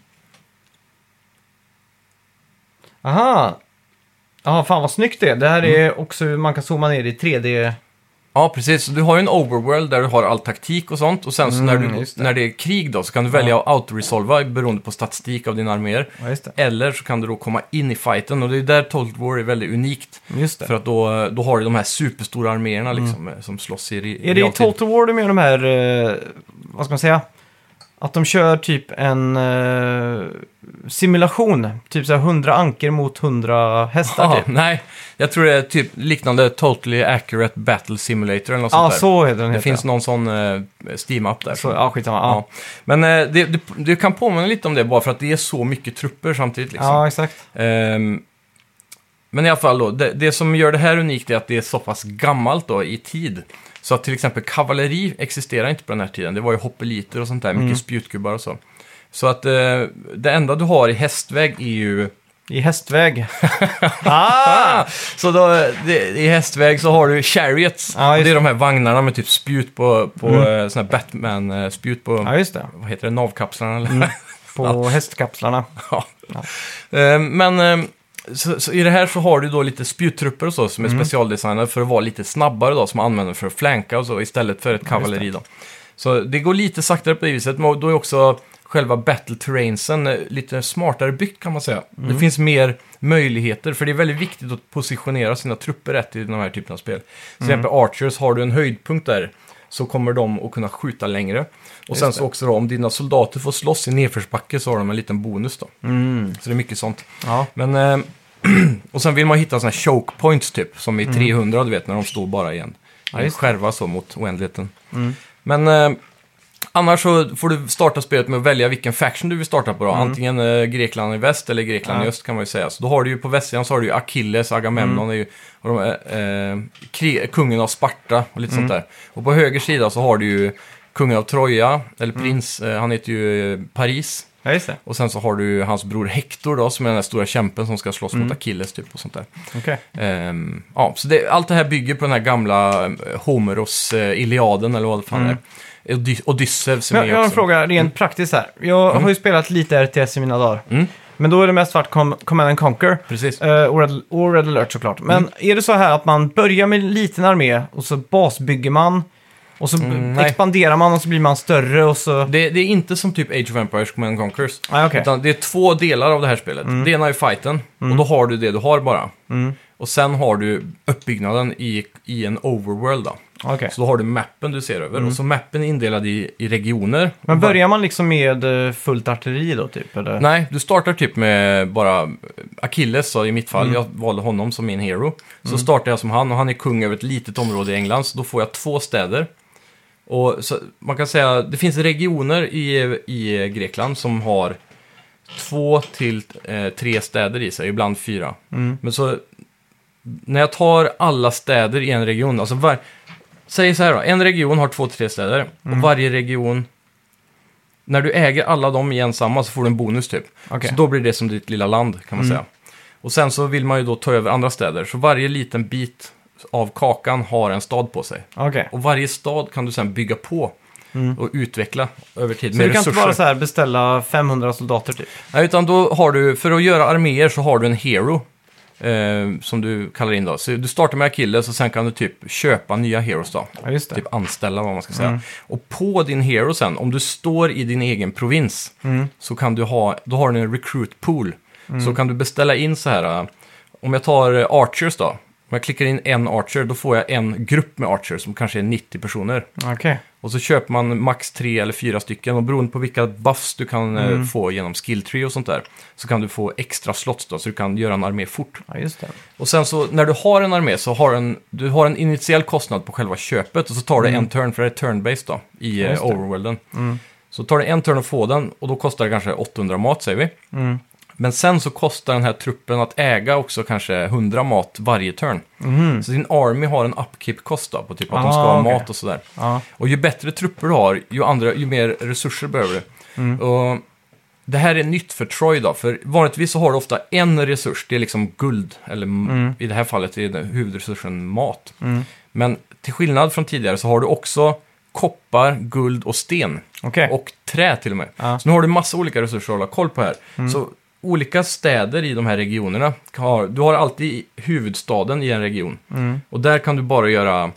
Aha! Ja, fan vad snyggt det är. Det här Mm. är också hur man kan zooma ner i 3D. Ja, precis. Så Du har ju en overworld där du har all taktik och sånt. Och sen så när, Mm, du, just det. när det är krig då så kan du välja att autoresolva beroende på statistik av dina arméer. Ja, just det. Eller så kan du då komma in i fighten och det är där Total War är väldigt unikt. Just det. För att då, då har du de här superstora arméerna liksom, eh, som slåss i, Mm. Är det i realtid. Total War du menar de här, eh, vad ska man säga? Att de kör typ en eh, simulation. Typ så här 100 anker mot 100 hästar Ja, typ. nej, jag tror det är typ liknande Totally Accurate Battle Simulator eller något Ja, sånt där. så heter den. Det heter. finns någon sån uh, Steam-app där. Så, ja, skitsamma. Ja. Ja. Men eh, det, det, det kan påminna lite om det bara för att det är så mycket trupper samtidigt. Liksom. ja, exakt. Ehm, men i alla fall då, det, det som gör det här unikt är att det är så pass gammalt då i tid. Så att till exempel kavalleri existerar inte på den här tiden. Det var ju hoppeliter och sånt där, mycket spjutgubbar och så. Så att eh, det enda du har i hästväg är ju... I hästväg. ah! Så då, det, i hästväg så har du chariots. Ja, just det är de här vagnarna med typ spjut på, på mm. såna här Batman-spjut på, Ja, just det. vad heter det, navkapslarna eller? På hästkapslarna. Ja. Eh, Men eh, så, så i det här så har du då lite spjuttrupper och så som är Mm. specialdesignade för att vara lite snabbare då, som man använder för att flanka och så istället för ett kavalleri då. Så det går lite saktare på det viset, men då är också själva battle terrainsen eh, lite smartare byggt kan man säga. Mm. Det finns mer möjligheter, för det är väldigt viktigt att positionera sina trupper rätt i de här typerna av spel. Till Mm. exempel Archers, har du en höjdpunkt där så kommer de att kunna skjuta längre. Och sen Just så det. också då, om dina soldater får slåss i nedförsbacke så har de en liten bonus då. Mm. Så det är mycket sånt. Ja. Men, eh, och sen vill man hitta sådana här choke points typ, som Mm. i 300 du vet, när de står bara igen. Ja, en skärva så mot oändligheten. Mm. Men eh, annars så får du starta spelet med att välja vilken faction du vill starta på då. Antingen eh, Grekland i väst eller Grekland Mm. Ja. i öst kan man ju säga. Så då har du ju på västsidan så har du ju Achilles, Agamemnon Mm. är ju, de, är, eh, kri- kungen av Sparta och lite Mm. sånt där. Och på höger sida så har du ju kungen av Troja, eller Mm. prins, eh, han heter ju eh, Paris. ja, just det. Och sen så har du hans bror Hector då, som är den där stora kämpen som ska slåss Mm. mot Achilles typ och sånt där. Okej. Ehm, ja, så det, allt det här bygger på den här gamla eh, Homeros eh, Iliaden eller vad det fan Mm. Odysseus är Men med jag har en också. fråga rent praktiskt här. Jag har ju spelat lite RTS i mina dagar. Mm. Men då är det mest varit Com- Command and Conquer. Precis. Eh, och, Red, och Red alert såklart. Men Mm. är det så här att man börjar med en liten armé och så basbygger man Och så Mm, nej. expanderar man och så blir man större och så... Det, det är inte som typ Age of Empires Command and Conquers. Ah, okej. Utan det är två delar av det här spelet. Det ena är fighten, och då har du det du har bara. Och sen har du uppbyggnaden i, i en overworld. Då. Okej. Så då har du mappen du ser över. Och så mappen är indelad i, i regioner. Men börjar man liksom med eh, fullt artilleri då, typ? Eller? Nej, du startar typ med bara Achilles, så i mitt fall. Jag valde honom som min hero. Så startar jag som han och han är kung över ett litet område i England. Så då får jag två städer. Och så, man kan säga, det finns regioner i, i Grekland som har två till eh, tre städer i sig, ibland fyra. Men så, när jag tar alla städer i en region, alltså var, säg så här då, en region har två till tre städer och varje region, när du äger alla dem i en samma så får du en bonus typ. Okej. Så då blir det som ditt lilla land kan man säga. Och sen så vill man ju då ta över andra städer, så varje liten bit av kakan har en stad på sig. Okej. Och varje stad kan du sen bygga på och utveckla över tid Så med du kan resurser. inte bara så här beställa 500 soldater typ? Nej, utan då har du, för att göra arméer så har du en hero. Eh, som du kallar in då. Så du startar med Achilles och sen kan du typ köpa nya heroes då. Ja, just det. Typ anställa vad man ska säga. Mm. Och på din hero sen, om du står i din egen provins, Mm. så kan du ha, då har du en recruit pool. Mm. Så kan du beställa in så här, eh, om jag tar eh, archers då. Om jag klickar in en archer, då får jag en grupp med archers som kanske är 90 personer. Okej. Och så köper man max tre eller fyra stycken och beroende på vilka buffs du kan eh, Mm. få genom skill tree och sånt där så kan du få extra slots då så du kan göra en armé fort. Ja, just det. Och sen så när du har en armé så har en, du har en initiell kostnad på själva köpet och så tar det en turn för det är turn-based då i Mm. Ja, eh, det. overworlden. Så tar det en turn att få den och då kostar det kanske 800 mat säger vi. Mm. Men sen så kostar den här truppen att äga också kanske 100 mat varje turn. Så din army har en upkeep-kost då, på typ att de ska Mhm. Ah, ha okej. mat och sådär. Ja. Och ju bättre trupper du har, ju, andra, ju mer resurser behöver du. Mm. Och det här är nytt för Troy då, för vanligtvis så har du ofta en resurs, det är liksom guld, eller Mm. i det här fallet är huvudresursen mat. Men till skillnad från tidigare så har du också koppar, guld och sten. Okej. Och trä till och med. Ja. Så nu har du massa olika resurser att hålla koll på här. Så olika städer i de här regionerna, har, du har alltid huvudstaden i en region. Mm. Och där kan du bara göra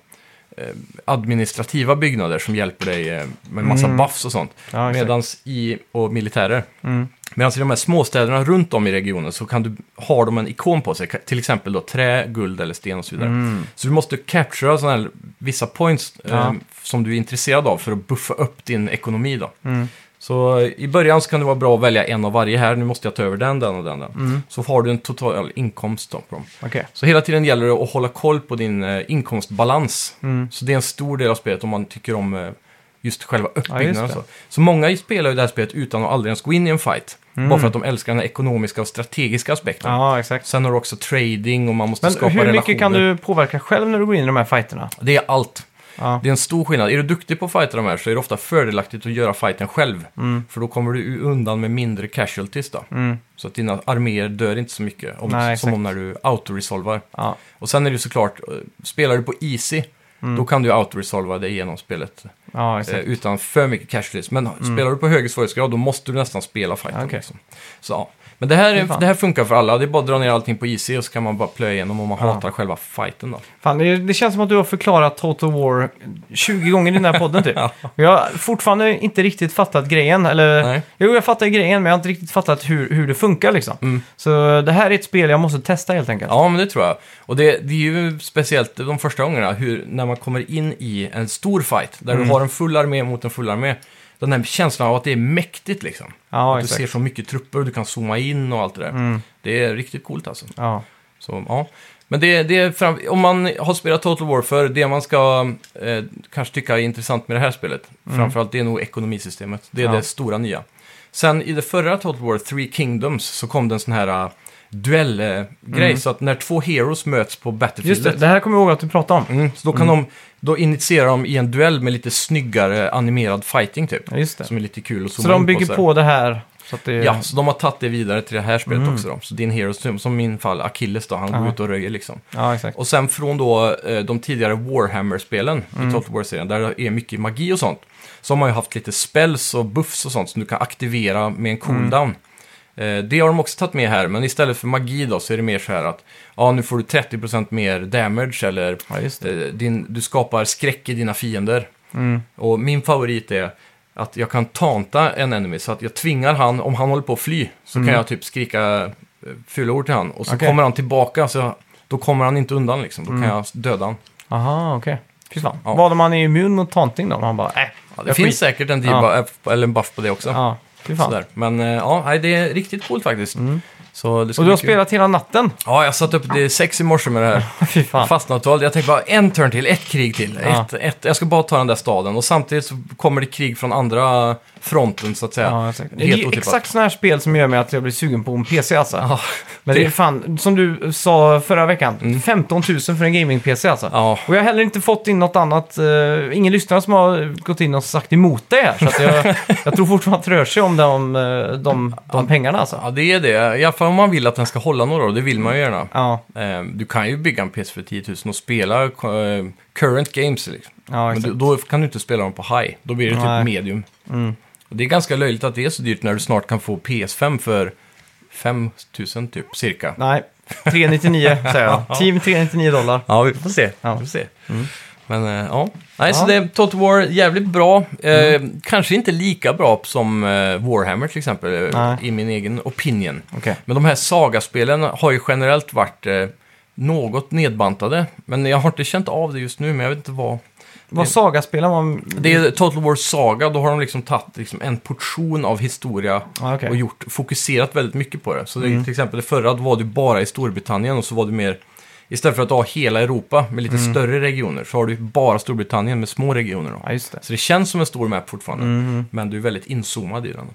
eh, administrativa byggnader som hjälper dig eh, med massa buffs och sånt. Ja. Medans i, och militärer. Mm. Medan i de här småstäderna runt om i regionen så kan du, har de en ikon på sig, till exempel då trä, guld eller sten och så vidare. Mm. Så du måste captura sådana här, vissa points eh, Ja. som du är intresserad av för att buffa upp din ekonomi då. Mm. Så eh, i början så kan det vara bra att välja en av varje här, nu måste jag ta över den, den och den. den. Mm. Så har du en total inkomst då på dem. Okej. Så hela tiden gäller det att hålla koll på din eh, inkomstbalans. Mm. Så det är en stor del av spelet om man tycker om eh, just själva uppbyggnaden. det. och så. så många spelar ju det här spelet utan att aldrig ens gå in i en fight. Mm. Bara för att de älskar den här ekonomiska och strategiska aspekten. Ja, exakt. Sen har du också trading och man måste Men skapa hur relationer. mycket kan du påverka själv när du går in i de här fighterna? Det är allt. Ja. Det är en stor skillnad. Är du duktig på att fighta de här så är det ofta fördelaktigt att göra fighten själv. Mm. För då kommer du undan med mindre casualties då. Mm. Så att dina arméer dör inte så mycket. Om, Nej, som om när du autoresolvar. Ja. Och sen är det såklart, eh, spelar du på easy, då kan du autoresolva dig igenom spelet. ja, Eh, utan för mycket casualties. Men spelar du på högre svårighetsgrad, då måste du nästan spela fighten. Okej. Liksom. Så, ja. Men det här, fan. det här funkar för alla. Det är bara att dra ner allting på easy och så kan man bara plöja igenom om man Ja. hatar själva fighten då. Fan, det, det känns som att du har förklarat Total War 20 gånger i den här podden typ. Ja. Jag har fortfarande inte riktigt fattat grejen. Eller, Nej. jo, jag fattar grejen, men jag har inte riktigt fattat hur, hur det funkar liksom. Mm. Så det här är ett spel jag måste testa helt enkelt. Ja, men det tror jag. Och det, det är ju speciellt de första gångerna, hur, när man kommer in i en stor fight, där Mm. du har en full armé mot en full armé. Den här känslan av att det är mäktigt liksom. Ja, att du exakt. ser så mycket trupper, du kan zooma in och allt det där. Mm. Det är riktigt coolt alltså. Ja. Så, ja. Men det, det är fram, om man har spelat Total War för det man ska eh, kanske tycka är intressant med det här spelet, framförallt det är nog ekonomisystemet. Det är Mm. Ja. det stora nya. Sen i det förra Total War, Three Kingdoms, så kom det en sån här duellgrej. Så att när två heroes möts på Mm. Just Battlefieldet, det, det här kommer jag ihåg att du pratade om. mm, så då kan de, då initierar de i en duell med lite snyggare animerad fighting typ. Ja, just det. Som är lite kul att Så zooma de in bygger så här. på det här. Så att det... Ja, så de har tagit det vidare till det här spelet Mm. också då. Så din hero, som, i min fall Achilles då, han Ja. går ut och röjer liksom. ja exakt. Och sen från då eh, de tidigare Warhammer-spelen Mm. i Total War-serien, där det är mycket magi och sånt, så har man ju haft lite spells och buffs och sånt som du kan aktivera med en cooldown. Eh, det har de också tagit med här, men istället för magi då så är det mer så här att ja, nu får du 30% mer damage eller Ja, eh, din, du skapar skräck i dina fiender. Mm. Och min favorit är att jag kan tanta en enemy så att jag tvingar han, om han håller på att fly, så kan jag typ skrika eh, fula ord till han. Och så Mm. Okej. kommer han tillbaka, så då kommer han inte undan liksom. Då Mm. kan jag döda han. Aha, okej. Fy fan. Ja. Vad om man är immun mot taunting då? Man bara, äh, Ja, det finns skit- säkert en, Ja. eller en buff på det också. Ja, fy fan. Sådär. Men eh, ja, nej, det är riktigt coolt faktiskt. Så det ska Och du bli har kul. spelat hela natten? Ja, jag satt upp det sex i morse med det här. Fy fan. Fastnat och jag tänkte bara en turn till, ett krig till. Ja. Ett, ett, jag ska bara ta den där staden. Och samtidigt så kommer det krig från andra fronten så att säga. Ja, exakt. Det är otippat. exakt sådana här spel som gör mig att jag blir sugen på en PC alltså. Ja, Men det är fan, som du sa förra veckan, 15 000 för en gaming-PC alltså. Ja. Och jag har heller inte fått in något annat, uh, ingen lyssnare som har gått in och sagt emot det här. Så att jag, jag tror fortfarande att det rör sig om de, eh, de, de pengarna alltså. ja, det är det. I alla fall om man vill att den ska hålla några år, det vill man ju gärna. Ja, Eh, Du kan ju bygga en PC för 10 000 och spela eh, current games. Liksom. ja Men exakt. du, då kan du inte spela dem på high. Då blir det typ Nej. medium. Mm. Och det är ganska löjligt att det är så dyrt när du snart kan få PS5 för 5 000 typ, cirka. Nej, 399 säger jag. Team 399 dollar. Ja, vi får se. Ja. Vi får se. Men eh, ja, Nej, så det är Total War jävligt bra. Eh, Kanske inte lika bra som eh, Warhammer till exempel, eh, Nej. i min egen opinion. Okej. Men de här Saga-spelen har ju generellt varit eh, något nedbantade. Men jag har inte känt av det just nu, men jag vet inte vad. Vad Saga-spelen var... Det är Total War Saga, då har de liksom tagit liksom en portion av historia Ja, okej. och gjort, fokuserat väldigt mycket på det. Så det, Mm. till exempel det förra då var du bara i Storbritannien och så var du mer, istället för att ha hela Europa med lite större regioner så har du bara Storbritannien med små regioner. Då. Mm. Ja, just det. Så det känns som en stor map fortfarande, Mhm. men du är väldigt inzoomad i den.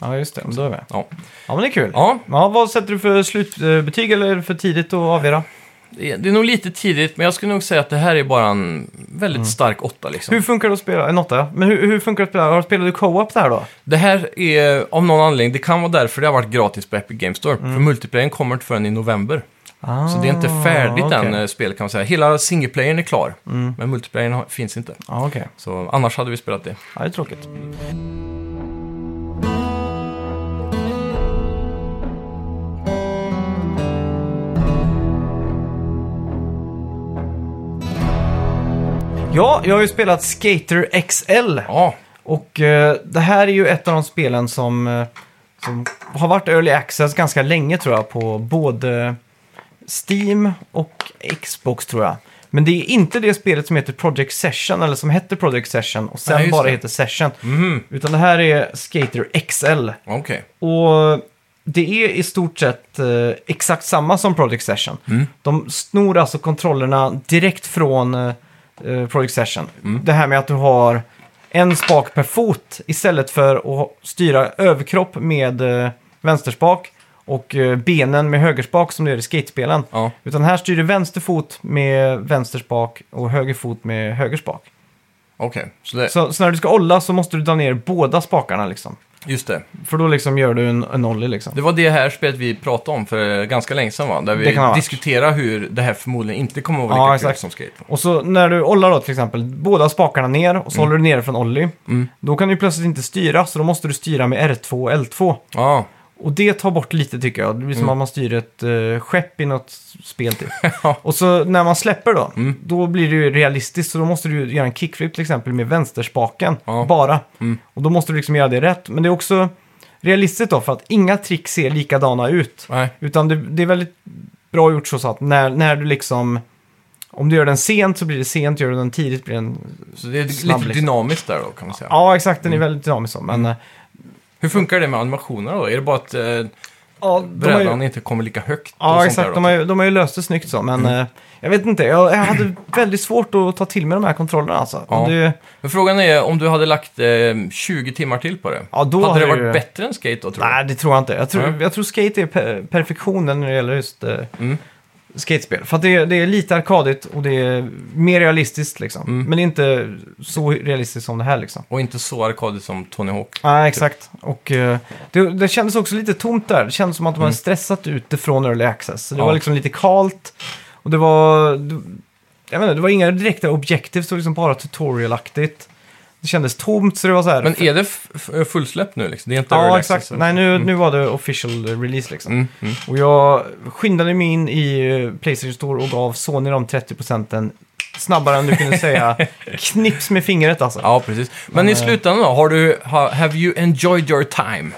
Ja, just det. Då är vi. Ja. Ja, men det är kul. Ja, Ja, vad sätter du för slutbetyg eller är det för tidigt att avgöra? det är, det är nog lite tidigt, men jag skulle nog säga att det här är bara en väldigt stark åtta liksom. Mm. Hur funkar det att spela? En åtta, ja. Men hur, hur funkar det att spela? Har spelat du co-op där då? Det här är av någon anledning, det kan vara därför det har varit gratis på Epic Games Store. Mm. För multiplayern kommer inte förrän i november. Ah, Så det är inte färdigt okej. än, eh, spelet kan man säga. Hela singleplayern är klar, Mm. men multiplayern finns inte. Ja, okej. Så annars hade vi spelat det. Ja, det är tråkigt. Ja, jag har ju spelat Skater XL. Ja, Och eh, det här är ju ett av de spelen som, eh, som har varit early access ganska länge tror jag på både Steam och Xbox tror jag. Men det är inte det spelet som heter Project Session eller som hette Project Session och sen Nej, just bara det. heter Session. mhm, Utan det här är Skater XL. okej. Och det är i stort sett eh, exakt samma som Project Session. Mm. De snor alltså kontrollerna direkt från eh, eh, Project Session. Mm. Det här med att du har en spak per fot istället för att styra överkropp med eh, vänsterspak och eh, benen med högerspak som det är i skatespelen. Ja, Utan här styr du vänster fot med vänsterspak och höger fot med högerspak. okej. Så det, Så, så när du ska olla så måste du dra ner båda spakarna liksom. just det. För då liksom gör du en, en ollie liksom. Det var det här spelet vi pratade om för ganska länge sedan va? Där Det vi kan ha varit. diskuterade hur det här förmodligen inte kommer att vara Ja, lika kul exakt. som skate. Och så när du ollar då till exempel, båda spakarna ner och så håller du ner från ollie. Mm. Då kan du plötsligt inte styra, så då måste du styra med R2 och L2. Ja, Och det tar bort lite tycker jag. Det blir som Mm. att man styr ett uh, skepp i något spel typ. Ja. och så när man släpper då, Mm. då blir det ju realistiskt. Så då måste du göra en kickflip till exempel med vänsterspaken Ja. bara. Mm. Och då måste du liksom göra det rätt. Men det är också realistiskt då, för att inga trick ser likadana ut. nej. Utan det, det är väldigt bra gjort så att när, när du liksom... Om du gör den sent så blir det sent, gör du den tidigt blir den... Så det är Snabb, lite liksom. dynamiskt där då kan man säga. Ja, exakt, den är Mm. väldigt dynamisk så. Men eh, Hur funkar det med animationerna då? Är det bara att eh, ja, brädan ju, inte kommer lika högt? ja exakt, de har, ju, de har ju löst det snyggt så. Men Mm. eh, jag vet inte, jag, jag hade väldigt svårt att ta till mig de här kontrollerna alltså. Ja. Det, Men frågan är om du hade lagt eh, 20 timmar till på det. ja, då hade det ju- varit bättre än skate då tror du? Nej, det tror jag inte. Jag tror, Nej. jag tror skate är per, perfektionen när det gäller just eh, Mm. Skatespel. För att det, är- det är lite arkadigt och det är mer realistiskt liksom. Mm. Men det är inte så realistiskt som det här liksom. Och inte så arkadigt som Tony Hawk. Nej, exakt. Och eh, det, det kändes också lite tomt där. Det kändes som att de hade stressat ut det från Early Access. Så det Ja. var liksom lite kalt. Och det var... Det, jag vet inte, det var inga direkta objektiv, det var liksom bara tutorial-aktigt. Det kändes tomt, så det var så här... Men är det f- f- fullsläppt nu liksom? Det är inte Ja, exakt. eller? Nej, nu, nu var det official release liksom. Mm, mm. Och jag skyndade mig in i eh, Playstation Store och gav Sony de 30 procenten snabbare än du kunde säga knips med fingret alltså. Ja, precis. Men i slutändan då, har du, ha, have you enjoyed your time?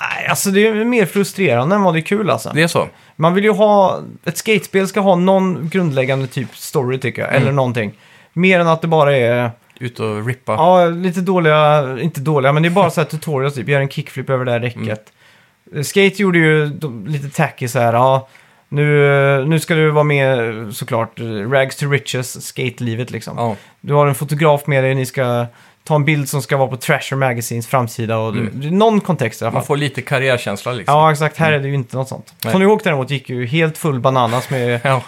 Nej, alltså det är mer frustrerande än vad det är kul alltså. Det är så? Man vill ju ha, ett skatespel ska ha någon grundläggande typ story tycker jag, Mm. eller någonting. Mer än att det bara är, Ut och rippa? ja, lite dåliga, inte dåliga, men det är bara så här tutorials typ, gör en kickflip över det här räcket. Mm. Skate gjorde ju de- lite tacky så här, ja, nu, nu ska du vara med såklart, rags to riches, skate-livet liksom. Ja. Du har en fotograf med dig, ni ska ta en bild som ska vara på Trasher Magazines framsida och du, det är någon kontext i alla fall. Man får lite karriärkänsla liksom. Ja, exakt. Här är det ju inte något sånt. Nej. Tony Hawk däremot gick ju helt full bananas med Ja.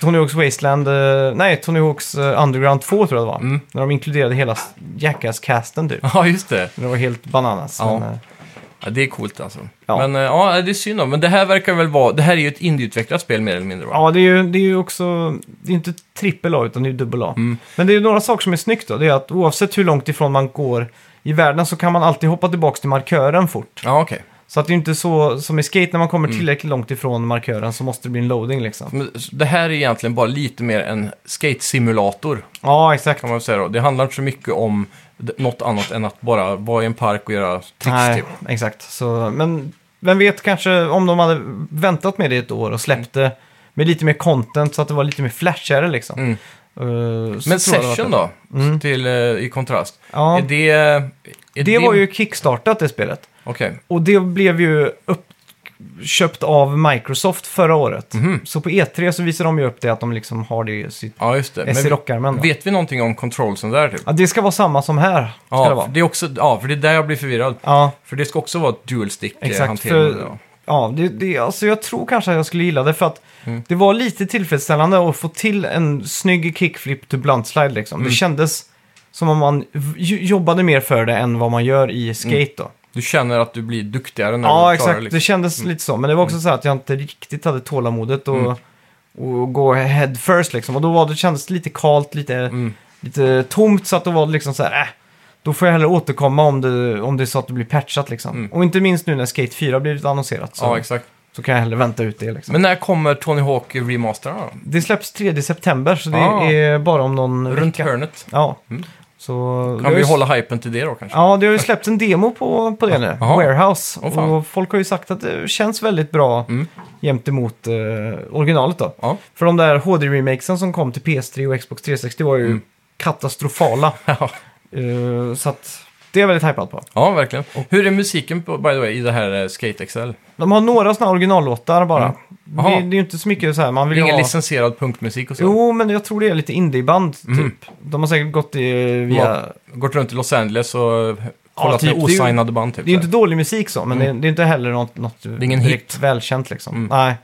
Tony Hawks Wasteland, eh, nej, Tony Hawks eh, Underground 2 tror jag det var. Mm. När de inkluderade hela Jackass-casten typ. ja, just det. Det var helt bananas. Ja. Men, eh, Ja, det är coolt alltså. Ja. Men eh, ja, det är synd då. Men det här verkar väl vara... Det här är ju ett indieutvecklat spel mer eller mindre va? ja, det är ju det är ju också, det är inte trippel A utan det är dubbel A. Mm. Men det är några saker som är snyggt då. Det är att oavsett hur långt ifrån man går i världen så kan man alltid hoppa tillbaka till markören fort. Ja, okej. Så att det är inte så som i skate när man kommer Mm. tillräckligt långt ifrån markören så måste det bli en loading liksom. Men Det här är egentligen bara lite mer en skate-simulator, Ja, exakt. kan man väl säga då. Det handlar inte så mycket om d- något annat än att bara vara i en park och göra tricks Nej, typ. exakt. Så, men vem vet kanske om de hade väntat med det ett år och släppt det med lite mer content så att det var lite mer flashigare liksom. Mm. Så Men tror jag det var Session bättre. då, Mm. till, eh, i kontrast. Ja, Är det... Är det var ju kickstartat det spelet. Okej. Och det blev ju uppköpt av Microsoft förra året. Mhm. Så på E3 så visar de ju upp det att de liksom har det i sitt Ja, just det. S i Men rockarmen. då. vet vi någonting om controlsen där typ? Ja, det ska vara samma som här. Ska Ja, det vara. det är också, ja, för det är där jag blir förvirrad. Ja, För det ska också vara dual stick eh, Exakt, hantering. för- ja. Ja, det, det, alltså jag tror kanske att jag skulle gilla det för att Mm. det var lite tillfredsställande att få till en snygg kickflip to blunt slide liksom. Mm. Det kändes som om man v- jobbade mer för det än vad man gör i skate då. Du känner att du blir duktigare när Ja, du klarar exakt. det. Det Liksom. kändes lite så. Men det var också så här att jag inte riktigt hade tålamodet att Mm. och gå head first liksom. Och då var det, kändes lite kalt, lite, Mm. lite tomt så att då var det liksom så här, äh, då får jag hellre återkomma om det, om det är så att det blir patchat liksom. Mm. Och inte minst nu när Skate 4 blivit annonserat så, Ja, exakt. så kan jag hellre vänta ut det liksom. Men när kommer Tony Hawk remasterna då? Det släpps 3 september, så det Ah. är bara om någon Runt vecka. hörnet. Ja. Mm. Så Kan vi ju- hålla hypen till det då kanske? Ja, det har ju släppts en demo på, på det nu. Jaha. Warehouse. Åh, fan. och folk har ju sagt att det känns väldigt bra Mm. jämt emot eh, originalet då. Ja. För de där HD-remakesen som kom till PS3 och Xbox 360 var ju Mm. katastrofala. Ja. Eh, så att det är jag väldigt hypad på. ja, verkligen. Hur är musiken på, by the way, i det här eh, Skate XL? De har några sådana originallåtar bara. Mm. Det, Jaha. det är ju inte så mycket så här, man vill Ingen ha... licensierad punkmusik och så? Jo, men jag tror det är lite indieband typ. Mhm. De har säkert gått i, via... Ja, Gått runt i Los Angeles och kollat typ. med Det är ju- osignade band typ. Det är ju så inte dålig musik så, men Mm. det, det är inte heller något, något är ingen direkt välkänt liksom. Mm. Nej,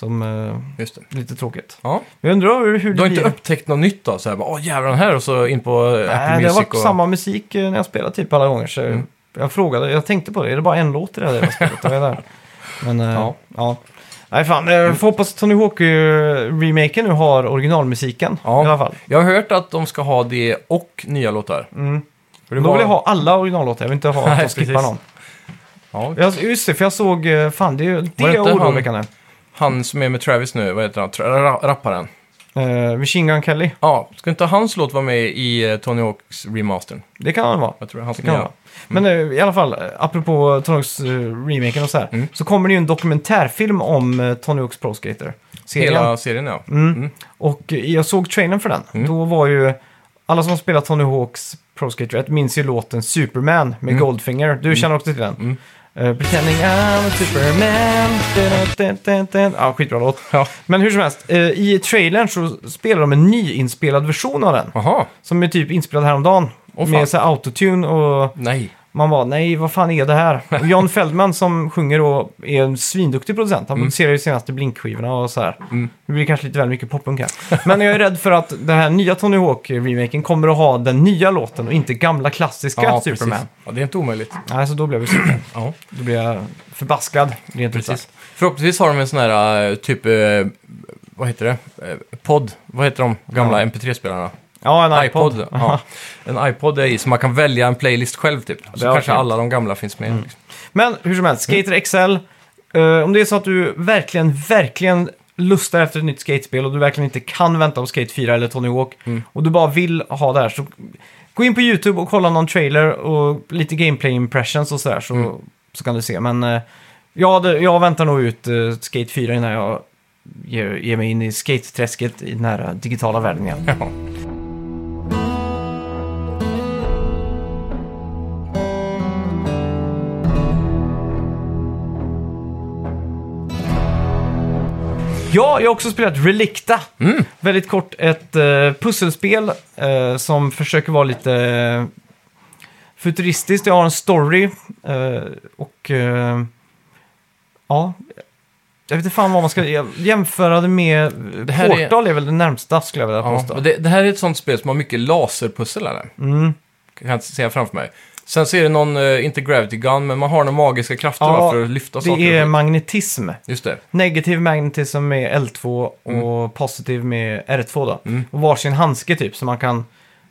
som eh. Just det. lite tråkigt. Ja. Men jag undrar hur, hur Du har det inte blir. upptäckt något nytt då? Så här, bara, åh jävlar den här och så in på eh, Apple Nej, det har Music varit och... samma musik eh, när jag spelat typ alla gånger. Så Mm. Jag frågade, jag tänkte på det, är det bara en låt i det här jävla spelet? Jag. Men eh, Ja. ja. Nej fan, jag får hoppas att Tony Hawk-remaken nu har originalmusiken Ja. i alla fall. Jag har hört att de ska ha det och nya låtar. Mm. För det Då var- vill jag ha alla originallåtar, jag vill inte ha Nej, att de skippar precis. någon. Ja, Jag, just det, för jag såg, eh, fan det, är- det Var det är inte han- oroväckande. Han som är med Travis nu, vad heter han? Tra- ra- rapparen. Uh, Machine Gun Kelly, Ja, ska inte hans låt vara med i eh, Tony Hawks remastern? det kan han vara. Jag tror han Det kan gör. vara. Men eh, i alla fall, eh, apropå Tony Hawks eh, remaken och så här, Mm. så kommer det ju en dokumentärfilm om uh, Tony Hawks Pro Skater. Serien. Hela serien ja. Mm. Mm. Och eh, jag såg trailern för den. Mm. Då var ju, alla som har spelat Tony Hawks Pro Skater 1 minns ju låten Superman med Mm. Goldfinger. Du känner också till den? Mm. Uh, pretending I'm a Superman. Dun, dun, dun. Ja, skitbra låt. Ja. Men hur som helst, eh, i trailern så spelar de en nyinspelad version av den. Jaha, Som är typ inspelad häromdagen. Fan. med så här autotune och nej. Man var nej vad fan är det här? Och John Feldman som sjunger och är en svinduktig producent. Han Mm. producerar ju senaste Blink-skivorna och så här. Mm. Det blir kanske lite väl mycket poppunk här. Men jag är rädd för att den här nya Tony Hawk-remaken kommer att ha den nya låten och inte gamla klassiska Ja, Superman. precis. Ja, det är inte omöjligt. Nej, så då blev jag besviken. Ja, Då blir jag förbaskad, rent ut precis. sagt. Förhoppningsvis har de en sån här eh, typ, eh, vad heter det? Eh, Podd. Vad heter de gamla Ja. MP3-spelarna? Ja, en iPod. iPod. Ja. En iPod är i, så man kan välja en playlist själv typ. Så kanske fint. alla de gamla finns med. Mm. Liksom. Men hur som helst, Skater XL. eh, om det är så att du verkligen, verkligen lustar efter ett nytt skatespel och du verkligen inte kan vänta på Skate 4 eller Tony Hawk Mm. och du bara vill ha det här så gå in på YouTube och kolla någon trailer och lite gameplay impressions och sådär så, Mm. så kan du se. Men eh, jag, hade- jag väntar nog ut eh, Skate 4 innan jag ger, ger mig in i skate-träsket i den här digitala världen igen. Ja. Ja, jag har också spelat Relicta. Mm. Väldigt kort, ett uh, pusselspel eh, som försöker vara lite eh, futuristiskt. Jag har en story eh, och eh, ja, jag vet inte fan vad man ska jämföra det med. Det här är- Portal är... väl det närmsta skulle jag vilja Ja, påstå. och det, det här är ett sånt spel som har mycket laserpussel, eller? Mm. Kan jag inte se framför mig. Sen så är det någon, eh, inte gravity gun, men man har några magiska krafter Ja, va, för att lyfta saker. Det är och magnetism. Just det. Negativ magnetism med L2 och positiv med R2 då. Mm. Och varsin handske typ så man kan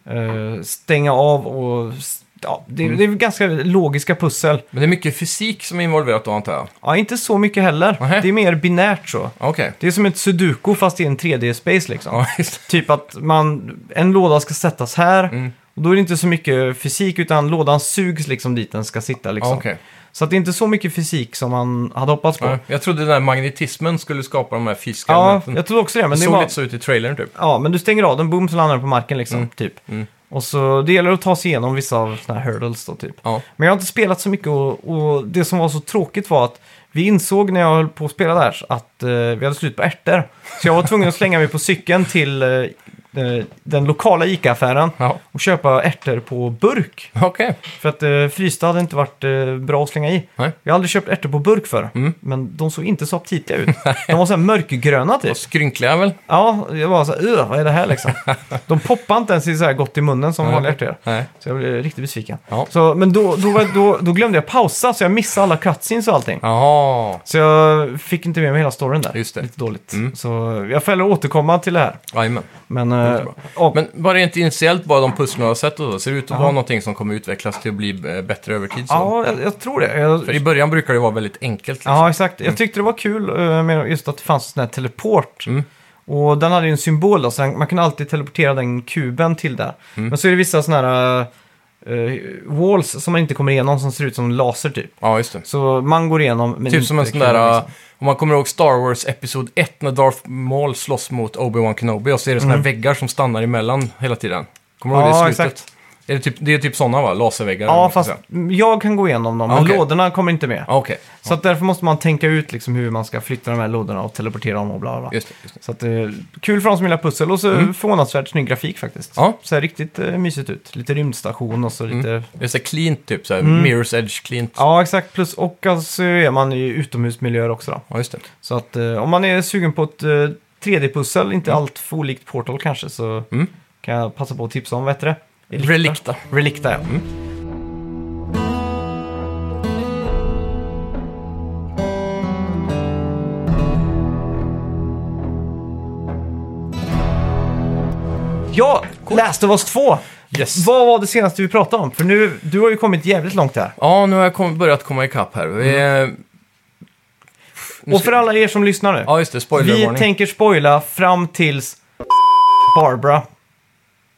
eh, stänga av och... s- Ja, det, det är ganska logiska pussel. Men det är mycket fysik som är involverat då, antar jag? Ja, inte så mycket heller. Nähä. Det är mer binärt så. Okej. Det är som ett sudoku fast i en 3D-space liksom. Ja, just det. Typ att man, en låda ska sättas här. Mm. Och då är det inte så mycket fysik utan lådan sugs liksom dit den ska sitta liksom. Ja, okej. Så att det är inte så mycket fysik som man hade hoppats på. Ja, jag trodde den här magnetismen skulle skapa de här fysiska Ja, elementen. jag tror också det. Men det det såg bara... lite så ut i trailern typ. Ja, men du stänger av den, boom, så landar den på marken liksom, Mm. typ. Mm. Och så det gäller att ta sig igenom vissa av såna här hurdles då, typ. Ja. Men jag har inte spelat så mycket och, och det som var så tråkigt var att vi insåg när jag höll på att spela där att eh, vi hade slut på ärtor. Så jag var tvungen att slänga mig på cykeln till eh, eh, den lokala ICA-affären Ja, och köpa ärtor på burk. okej. För att eh, frysta hade inte varit eh, bra att slänga i. Nej. Jag har aldrig köpt ärtor på burk för, Mm. men de såg inte så aptitliga ut. De var så här mörkgröna typ. Och skrynkliga väl? Ja, jag var så här, "Ugh, vad är det här liksom? De poppar inte ens i så här gott i munnen som vanliga ärtor gör. Nej. Så jag blev riktigt besviken. Ja. Så, men då, då, var- då, då glömde jag pausa, så jag missade alla cutscenes och allting. Jaha, Så jag fick inte med mig hela storyn där. Just det. Lite dåligt. Mm. Så jag får hellre återkomma till det här. jajamän. Men, är eh, och, Men bara rent initiellt, bara de pusslen du har sett och så, ser det ut att vara någonting som kommer utvecklas till att bli eh, bättre över tid? Så. ja, jag, jag tror det. Jag, För i början brukar det vara väldigt enkelt. Liksom. ja, exakt. Jag tyckte det var kul eh, med just att det fanns en sån här teleport. Mm. Och den hade ju en symbol då, så man kunde alltid teleportera den kuben till där. Mm. Men så är det vissa såna här eh, walls som man inte kommer igenom som ser ut som laser typ. Ja, just det. Så man går igenom men Typ inte som en sån där, liksom. om man kommer ihåg Star Wars Episod 1 när Darth Maul slåss mot Obi-Wan Kenobi och så är det såna här väggar som stannar emellan hela tiden. Kommer du ihåg Mm. Det i slutet? exakt. Är det, typ, det är typ sådana va? Laserväggar? Ja, fast jag kan gå igenom dem, men okej. lådorna kommer inte med. Okej. Så att därför måste man tänka ut liksom hur man ska flytta de här lådorna och teleportera dem och bla bla. bla. Just det. Just det. Så att, eh, kul för de som gillar pussel och så förvånansvärt snygg grafik faktiskt. Ja. Ser riktigt eh, mysigt ut. Lite rymdstation och så lite... Det är så här cleant typ, så här, Mm. Mirror's Edge cleant. Ja, exakt. Plus, och alltså är man i utomhusmiljöer också då. Ja, just det. Så att eh, om man är sugen på ett eh, 3D-pussel, inte allt för olikt Portal kanske, så Mm. kan jag passa på att tipsa om, vad heter det? Relicta. Relicta, ja. Mm. Ja, Last of Us 2! Yes. Vad var det senaste vi pratade om? För nu, du har ju kommit jävligt långt här. Ja, nu har jag kom, börjat komma ikapp här. Vi, Mm. nu Och ska- för alla er som lyssnar nu. Ja, just det. vi Spoilervarning. tänker spoila fram tills Barbara.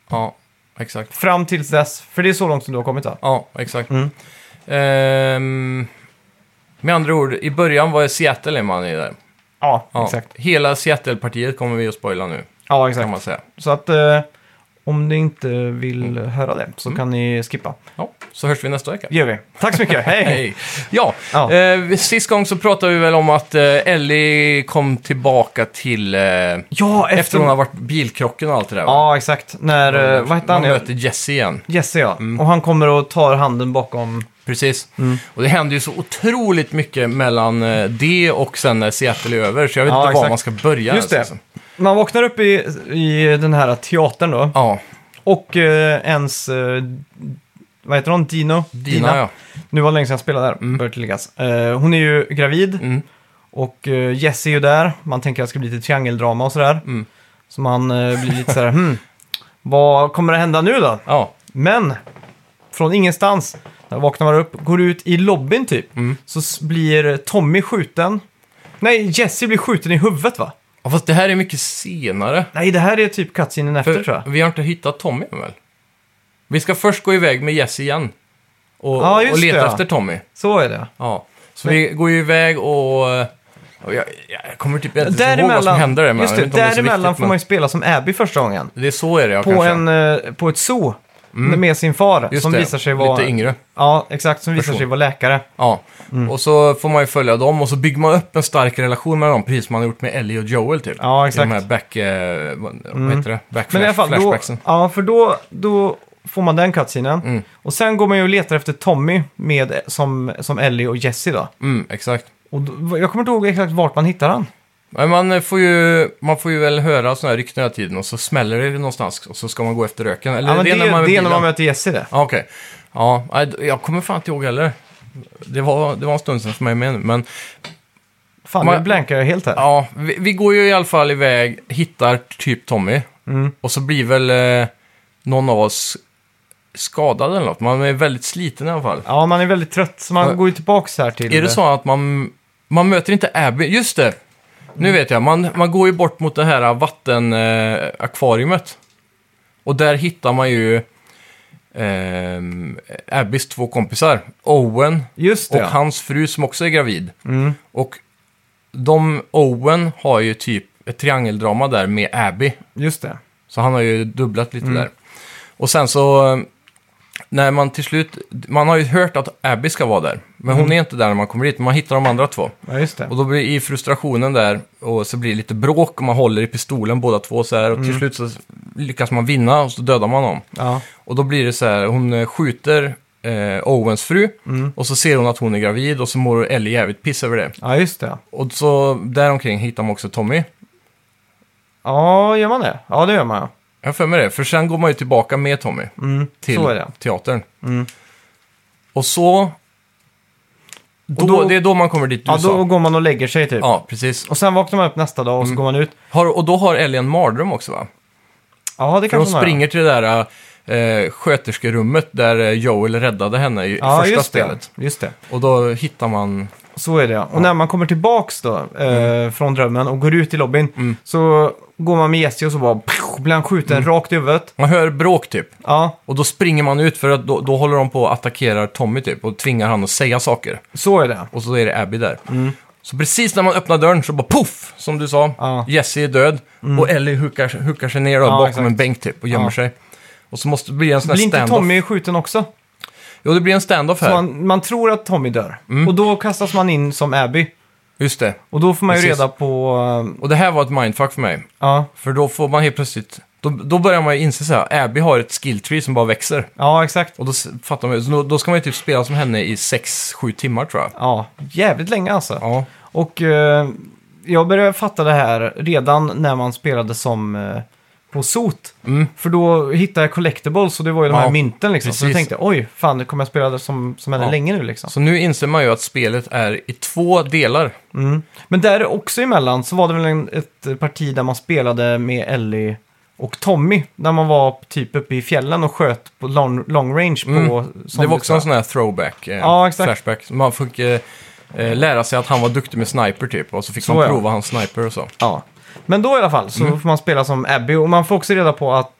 Ja, exakt. Fram tills dess. För det är så långt som du har kommit va? Ja, exakt. Mm. Ehm, med andra ord, i början var det Seattle är man i där. Ja, exakt. Hela Seattle-partiet kommer vi att spoila nu, Ja, kan exakt. man säga. Så att eh, om ni inte vill Mm. höra det så kan ni skippa. Ja, så hörs vi nästa vecka. Gör vi. Tack så mycket. Hej! Hej! Ja, Ja. Eh, sist gång så pratade vi väl om att eh, Ellie kom tillbaka till... Eh, Ja, efter... efter hon har varit bilkrocken och allt det där. va? Ja, exakt. När, eh, vad hette han? Man möter Jesse igen. Jesse, ja. Mm. Och han kommer och tar handen bakom... Precis. Mm. Och det händer ju så otroligt mycket mellan eh, det och sen när Seattle är över, så jag vet Ja, inte var exakt. man ska börja. Just ens, det. liksom. Man vaknar upp i, i den här teatern då. Ja, Och eh, ens... Eh, vad heter hon? Dino? Dina ja. Nu var det länge sedan jag spelade där, Mm. bör tilläggas. Eh, hon är ju gravid Mm. och eh, Jesse är ju där. Man tänker att det ska bli lite triangeldrama och sådär. Mm. Så man eh, blir lite sådär, hmm, vad kommer att hända nu då? Ja, Men, från ingenstans, när vaknar man upp, går ut i lobbyn typ, Mm. så s- blir Tommy skjuten. Nej, Jesse blir skjuten i huvudet va? Ja, fast det här är mycket senare. Nej, det här är typ cutscenen efter tror För jag. vi har inte hittat Tommy än väl? Vi ska först gå iväg med Jesse igen. Och, Ja, just och leta det, ja. efter Tommy. Så är det. Ja. Så vi går ju iväg och... och jag, jag kommer typ inte ihåg vad som händer där. men just jag det, vet inte om är så däremellan viktigt, får man ju spela som Abby första gången. men Det är så är det ja, På, kanske. en, eh, på ett zoo. Med sin far. Just som det, visar sig vara... lite yngre. Ja, exakt. Som visar Person. sig vara läkare. Ja, Mm. och så får man ju följa dem och så bygger man upp en stark relation med dem, precis som man har gjort med Ellie och Joel typ. Ja, I exakt. Mm. de här back... Eh, vad vad heter det? Back Men i alla fall, då, flashbacksen. ja, för då, då får man den cutscenen. Mm. Och sen går man ju och letar efter Tommy med, som, som Ellie och Jesse då. Mm, exakt. Och då, jag kommer inte ihåg exakt vart man hittar han. Men man får ju, man får ju väl höra sådana här rykten hela tiden och så smäller det någonstans och så ska man gå efter röken. Eller Ja, men det, är när man det är när man möter Jesse det. Ja, Okej. Ja, nej, jag kommer fan inte ihåg heller. Det var, det var en stund sedan för mig med nu, men Fan, Man- nu blankar jag helt här. ja, vi, vi går ju i alla fall iväg, hittar typ Tommy Mm. och så blir väl eh, någon av oss skadad eller något. Man är väldigt sliten i alla fall. Ja, man är väldigt trött, så man Ja. går ju tillbaks här till... Är det så att man, man möter inte Abby? Just det! Nu vet jag, man, man går ju bort mot det här vattenakvariumet. Eh, och där hittar man ju eh, Abbys två kompisar. Owen Just det, och ja. hans fru som också är gravid. Mm. Och de, Owen har ju typ ett triangeldrama där med Abby. Just det. Så han har ju dubblat Mm. lite där. Och sen så, när man till slut, man har ju hört att Abby ska vara där. Men Mm. hon är inte där när man kommer dit, man hittar de andra två. Ja, just det. Och då blir i frustrationen där, och så blir det lite bråk och man håller i pistolen båda två så här. Och Mm. till slut så lyckas man vinna och så dödar man dem. Ja. Och då blir det så här, hon eh, skjuter eh, Owens fru Mm. och så ser hon att hon är gravid och så mår Ellie jävligt piss över det. ja, just det. Och så däromkring hittar man också Tommy. Ja, gör man det? Ja, det gör man ja. Jag har för mig det, för sen går man ju tillbaka med Tommy Mm. till Så är det. teatern. Mm. Och så... Då, Och då- det är då man kommer dit du Ja, då sa. går man och lägger sig typ. Ja, precis. Och sen vaknar man upp nästa dag och Mm. så går man ut. Har, och då har Ellie en mardröm också va? Ja, det För kan hon man göra. springer till det där äh, sköterskerummet där eh, Joel räddade henne i, Ja, första just spelet. det. Just det. Och då hittar man... Så är det ja. Och när man kommer tillbaks då eh, från drömmen och går ut i lobbyn Mm. så går man med Jesse och så bara pff, blir han skjuten Mm. rakt i huvudet. Man hör bråk typ. Ja, Och då springer man ut för att då, då håller de på att attackera Tommy typ och tvingar han att säga saker. så är det. Och så är det Abby där. Så precis när man öppnar dörren så bara poff, som du sa. Ja. Jesse är död och Ellie hookar, hookar sig ner då, Ja, bakom exakt. en bänk typ och gömmer Ja. sig. Och så måste det bli en sån här Blir inte stand-off. Tommy skjuten också? Jo, det blir en stand-off Så här. man, man tror att Tommy dör. Mm. Och då kastas man in som Abby. Just det. Och då får man ju Precis. reda på... eh, Och det här var ett mindfuck för mig. ja, För då får man helt plötsligt... Då, då börjar man ju inse så här, Abby har ett skill tree som bara växer. ja, exakt. Och då s- fattar man ju, så då, då ska man ju typ spela som henne i 6-7 timmar tror jag. Ja, jävligt länge alltså. Ja, Och eh, jag började fatta det här redan när man spelade som eh, på SOT. mm. För då hittade jag collectibles och det var ju de Ja, här mynten liksom. Så jag precis. tänkte, oj, fan, det kommer jag spela det som, som henne Ja. länge nu liksom. Så nu inser man ju att spelet är i två delar. Mm. Men där också emellan så var det väl en, ett parti där man spelade med Ellie och Tommy. Där man var typ uppe i fjällen och sköt på long, long range Mm. på... det var också en sån här throwback, eh, Ja, exakt. flashback. Man fick eh, eh, lära sig att han var duktig med sniper typ. Och så fick Så, man ja. prova hans sniper och så. Ja. Men då i alla fall så Mm. får man spela som Abby och man får också reda på att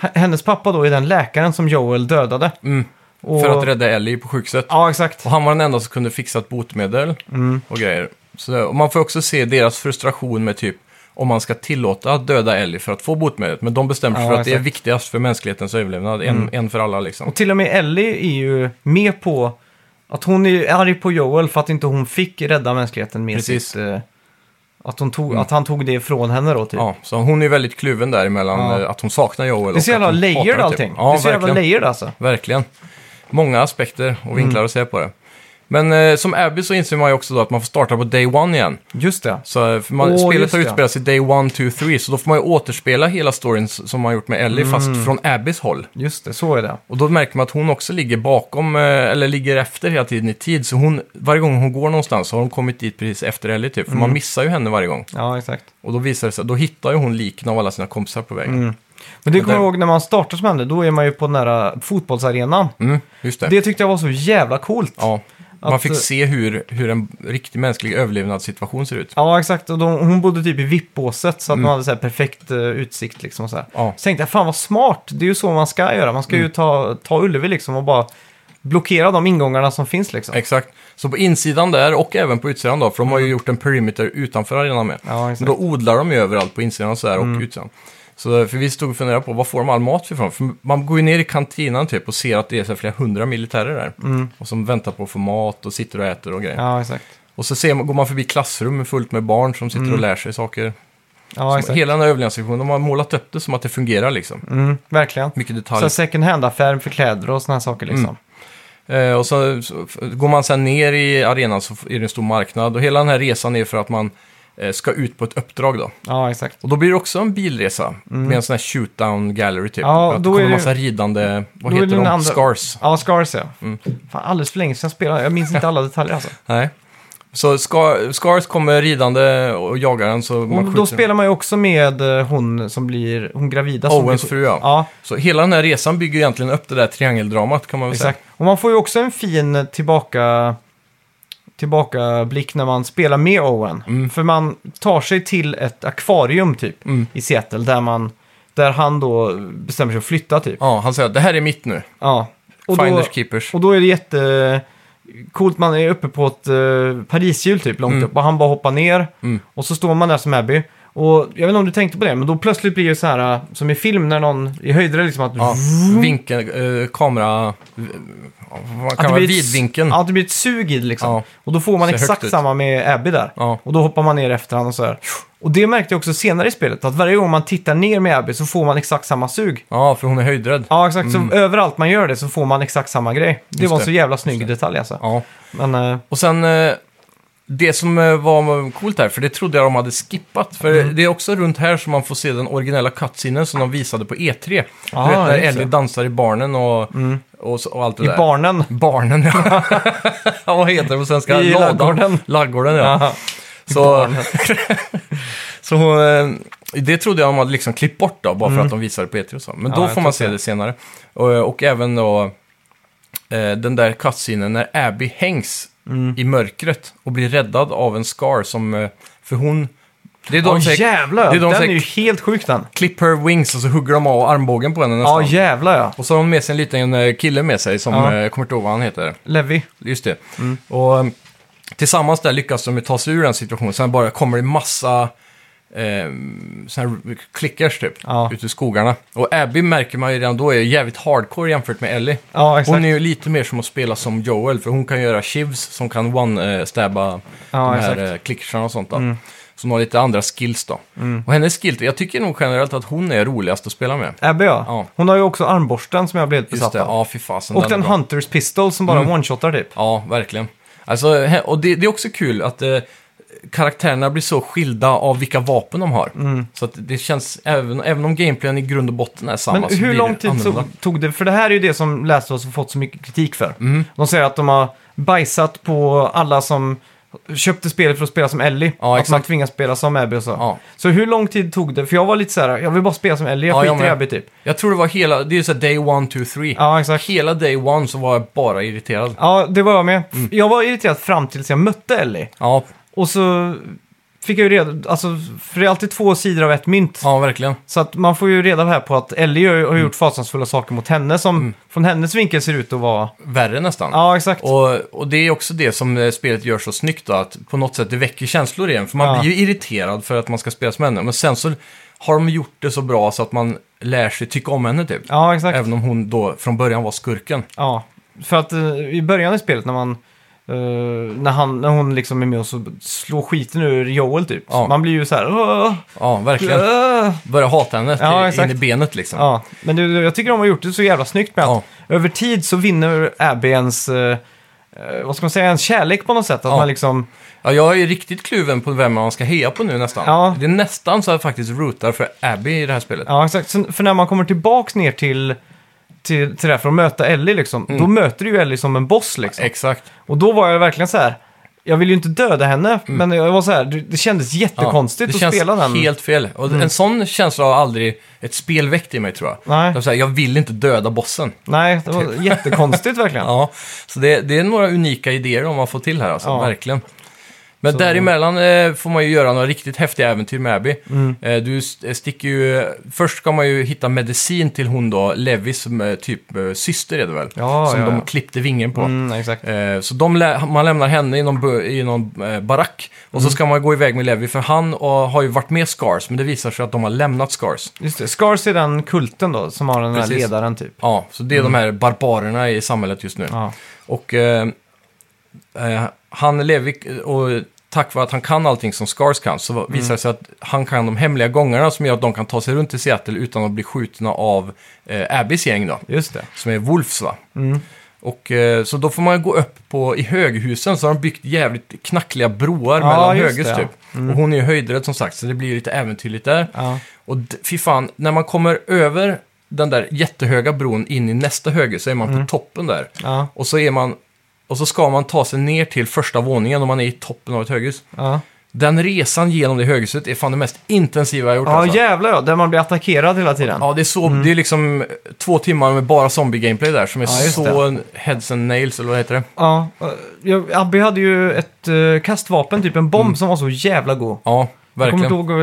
h- hennes pappa då är den läkaren som Joel dödade. Mm. Och... För att rädda Ellie på sjukhuset. Ja, exakt. Och han var den enda som kunde fixa ett botemedel Mm. och grejer. Så, och man får också se deras frustration med typ om man ska tillåta att döda Ellie för att få botemedlet. Men de bestämmer sig Ja, för att det är exakt. viktigast för mänsklighetens överlevnad. En, Mm. en för alla liksom. Och till och med Ellie är ju med på att hon är arg på Joel för att inte hon fick rädda mänskligheten med Precis. sitt... eh, att, hon tog, Mm. att han tog det ifrån henne då typ. Ja, så hon är väldigt kluven däremellan Ja. eh, att hon saknar Joel. det är så och jävla att hon hatar layered det, allting. Typ. Ja, det är så jävla verkligen. layered alltså. Verkligen. Många aspekter och Mm. vinklar att se på det. Men eh, som Abby så inser man ju också då att man får starta på day one igen. Just det. Så eh, för man, Åh, spelet just har det. utspelat sig day one, two, three. Så då får man ju återspela hela storyn s- som man gjort med Ellie, Mm. fast från Abbys håll. Just det, så är det. Och då märker man att hon också ligger bakom, eh, eller ligger efter hela tiden i tid. Så hon, varje gång hon går någonstans så har hon kommit dit precis efter Ellie typ. För Mm. man missar ju henne varje gång. Ja, exakt. Och då visar det sig, då hittar ju hon liken av alla sina kompisar på vägen. Mm. Men det Och kommer jag där- ihåg när man startar som hände, då är man ju på den här fotbollsarenan. Mm, just det. Det tyckte jag var så jävla coolt. Ja, Man Att, fick eh, se hur, hur en riktig mänsklig överlevnadssituation ser ut. Ja, exakt. Och de, hon bodde typ i vippbåset så att man hade så här perfekt eh, utsikt. Liksom, och så, här. Mm. Ja. så tänkte jag, fan vad smart. Det är ju så man ska göra. Man ska Mm. ju ta, ta Ullevi liksom och bara blockera de ingångarna som finns. Liksom. Exakt. Så på insidan där och även på utsidan då, för de har ju gjort en perimeter utanför arenan med. Ja, Men exakt. då odlar de ju överallt på insidan och sådär och utsidan. Så för vi stod och funderade på, var får de all mat ifrån? För man går ju ner i kantinan typ och ser att det är så flera hundra militärer där. Och som väntar på att få mat och sitter och äter och grejer. Ja, exakt. Och så ser man, går man förbi klassrum fullt med barn som sitter och lär sig saker. Ja, Så exakt. hela den här överlevnadssektionen, de har målat upp det som att det fungerar liksom. Mm, verkligen. Mycket Så detaljer. second hand-affär för kläder och såna här saker liksom. Eh, och så, så går man sen ner i arenan så är det en stor marknad. Och hela den här resan är för att man eh, ska ut på ett uppdrag då. Ja, exakt. Och då blir det också en bilresa med en sån här shootdown gallery typ. Mm. Ja, att då det kommer är en det- massa ridande, vad då är heter det de? den andra- Scars. Ja, Scars ja. Mm. Fan, alldeles för länge sedan jag spelade. Jag minns inte alla detaljer alltså. Nej. Så Scar, Scars kommer ridande och jagar den så man Och skjuter då spelar man ju också med eh, hon som blir, hon gravida. Som Owens blir, fru ja. Ja, Så hela den här resan bygger egentligen upp det där triangeldramat kan man väl exakt. Och man får ju också en fin tillbaka, tillbaka blick när man spelar med Owen. Mm. För man tar sig till ett akvarium typ Mm. i Seattle där, man, där han då bestämmer sig att flytta typ. Ja, han säger att det här är mitt nu. Ja. Och då, Finders keepers. och då är det jätte coolt, man är uppe på ett uh, Parishjul typ långt Mm. upp och han bara hoppar ner Mm. och så står man där som Abby. Och jag vet inte om du tänkte på det, men då plötsligt blir det så här uh, som i film när någon i höjdare liksom att, Ja, vinkeln, eh, kamera, eh, vad att kan det blir ett- vidvinkeln. Ja, att det blir ett sug i det liksom. Ja. Och då får man Ser exakt samma med Abby där. Ja. Och då hoppar man ner efter honom och så här. Och det märkte jag också senare i spelet, att varje gång man tittar ner med Abby så får man exakt samma sug. ja, för hon är höjdrädd. Ja, exakt. Så överallt man gör det så får man exakt samma grej. Det Mm. Just var det. så jävla snygg detalj alltså. Ja. Men, eh, Och sen, eh, det som eh, var coolt här, för det trodde jag de hade skippat. För Mm. det är också runt här som man får se den originella cutscenen som de visade på E3. Ja, du vet när Ellie. Mm. dansar i barnen och, och, så- och allt det i där. barnen. Barnen, ja. ja. Vad heter det på svenska? I laggården. Laggården, ja. Aha. Så, så eh, det trodde jag de hade liksom klippt bort då, bara för att de visade på E3 och så. Men Mm. Ja, då får man se det. det senare. Och, och även då eh, den där cutscenen när Abby hängs Mm. i mörkret och blir räddad av en Scar som... eh, För hon... Det är då Ja, de säger jävlar det är de Den säger- är ju helt sjuk den. clip her wings och så hugger de av armbågen på henne nästan. Ja, jävlar ja. och så har de med sig en liten eh, kille med sig som, Ja. eh, jag kommer inte ihåg vad han heter. Levi. Just det. Och um, tillsammans där lyckas de ju ta sig ur den situationen. Sen bara kommer det massa eh, såna här clickers typ, Ja. ute i skogarna. Och Abby märker man ju redan då är jävligt hardcore jämfört med Ellie. Ja, exakt. Hon är ju lite mer som att spela som Joel, för hon kan göra shivs som kan one-stabba Ja, de här exakt. Mm. eh, clickersarna och sånt då. Så hon har lite andra skills då. Och hennes skill, jag tycker nog generellt att hon är roligast att spela med. Abby ja. Ja. Hon har ju också armborsten som jag blev helt Just besatt det, av. ja fy fasen. Och är den bra. Mm. Hunters Pistol som bara one-shotar typ. Ja, verkligen. Alltså, he- och det, det är också kul att eh, karaktärerna blir så skilda av vilka vapen de har. Så att det känns, även, även om gameplayen i grund och botten är samma, Men så hur blir lång det tid så, annorlunda. tog det? För det här är ju det som Last of Us har fått så mycket kritik för. Mm. De säger att de har bajsat på alla som köpte spelet för att spela som Ellie. Ja, att exakt. man tvingas spela som Abby och så. Ja. Så hur lång tid tog det? För jag var lite så här, jag vill bara spela som Ellie, jag Ja, skiter i. Abby typ. Jag tror det var hela, det är ju så här day one, two, three. Ja, exakt. Hela day one så var jag bara irriterad. Ja, det var jag med. Mm. Jag var irriterad fram tills jag mötte Ellie. Ja, Och så fick jag ju reda, alltså, för det är alltid två sidor av ett mynt. ja verkligen. Så att man får ju reda här på att Ellie har, har Mm. gjort fasansfulla saker mot henne som från hennes vinkel ser ut att vara... Värre nästan. Ja, exakt. Och, och det är också det som eh, spelet gör så snyggt då, att på något sätt det väcker känslor igen. För man Ja. blir ju irriterad för att man ska spela som henne, men sen så har de gjort det så bra så att man lär sig tycka om henne typ. Ja, exakt. Även om hon då från början var skurken. Ja, för att eh, i början i spelet när man... eh, när, han, när hon liksom är med och så slår skiten ur Joel typ. Ja. Man blir ju så här... "Åh, Ja, verkligen. åh." Börja hata henne Ja, in i benet liksom. Ja, men det, jag tycker de har gjort det så jävla snyggt med att över tid så vinner Abby ens... eh, eh, vad ska man säga? En kärlek på något sätt. Att man liksom... Ja, jag är riktigt kluven på vem man ska heja på nu nästan. Ja. Det är nästan så att jag faktiskt rootar för Abby i det här spelet. Ja, exakt. Så, för när man kommer tillbaks ner till, till, till det här för att möta Ellie liksom, Mm. då möter du ju Ellie som en boss liksom. Exakt. Och då var jag verkligen så här, jag vill ju inte döda henne, men jag var så här, det, det kändes jättekonstigt det att känns spela den. Mm. helt fel. Och en sån känsla har aldrig ett spel väckt i mig tror jag. Nej. Det var så här, jag vill inte döda bossen. Nej, det var jättekonstigt verkligen. Ja, så det, det är några unika idéer de har fått till här alltså, Ja. verkligen. Men Så- däremellan eh, får man ju göra några riktigt häftiga äventyr med Abby. Mm. Eh, du st- sticker ju... Först ska man ju hitta medicin till hon då, Levi, som typ eh, syster är det väl? Ja, som ja, de ja. klippte vingen på. Mm. Eh, Så de lä- man lämnar henne i någon, i någon eh, barack. Och Mm. så ska man gå iväg med Levi, för han och, har ju varit med Scars, men det visar sig att de har lämnat Scars. Just det, Scars är den kulten då, som har den här ledaren typ. Ja, så det är de här barbarerna i samhället just nu. Mm. Och eh, eh, han Levi, och tack vare att han kan allting som Scars kan, så Mm. visar det sig att han kan de hemliga gångarna som gör att de kan ta sig runt i Seattle utan att bli skjutna av eh, Abbys gäng då, Just det. som är Wolves va. Mm. Och eh, så då får man gå upp på, i höghusen så har de byggt jävligt knackliga broar Ja, mellan höghus det, ja. typ. Och hon är ju höjdrädd som sagt, så det blir lite äventyrligt där. Ja. Och fy fan, när man kommer över den där jättehöga bron in i nästa höghus så är man Mm. på toppen där. Och så är man... Och så ska man ta sig ner till första våningen om man är i toppen av ett höghus. Ja, Den resan genom det höghuset är fan det mest intensiva jag gjort ja alltså. jävlar ja, där man blir attackerad hela tiden. Ja, det är så, det är liksom två timmar med bara zombie-gameplay där som är Ja, så heads and nails, eller vad heter det? Ja, eh, jag- Abby hade ju ett uh, kastvapen, typ en bomb som var så jävla god. Ja, verkligen. ihåg... eh,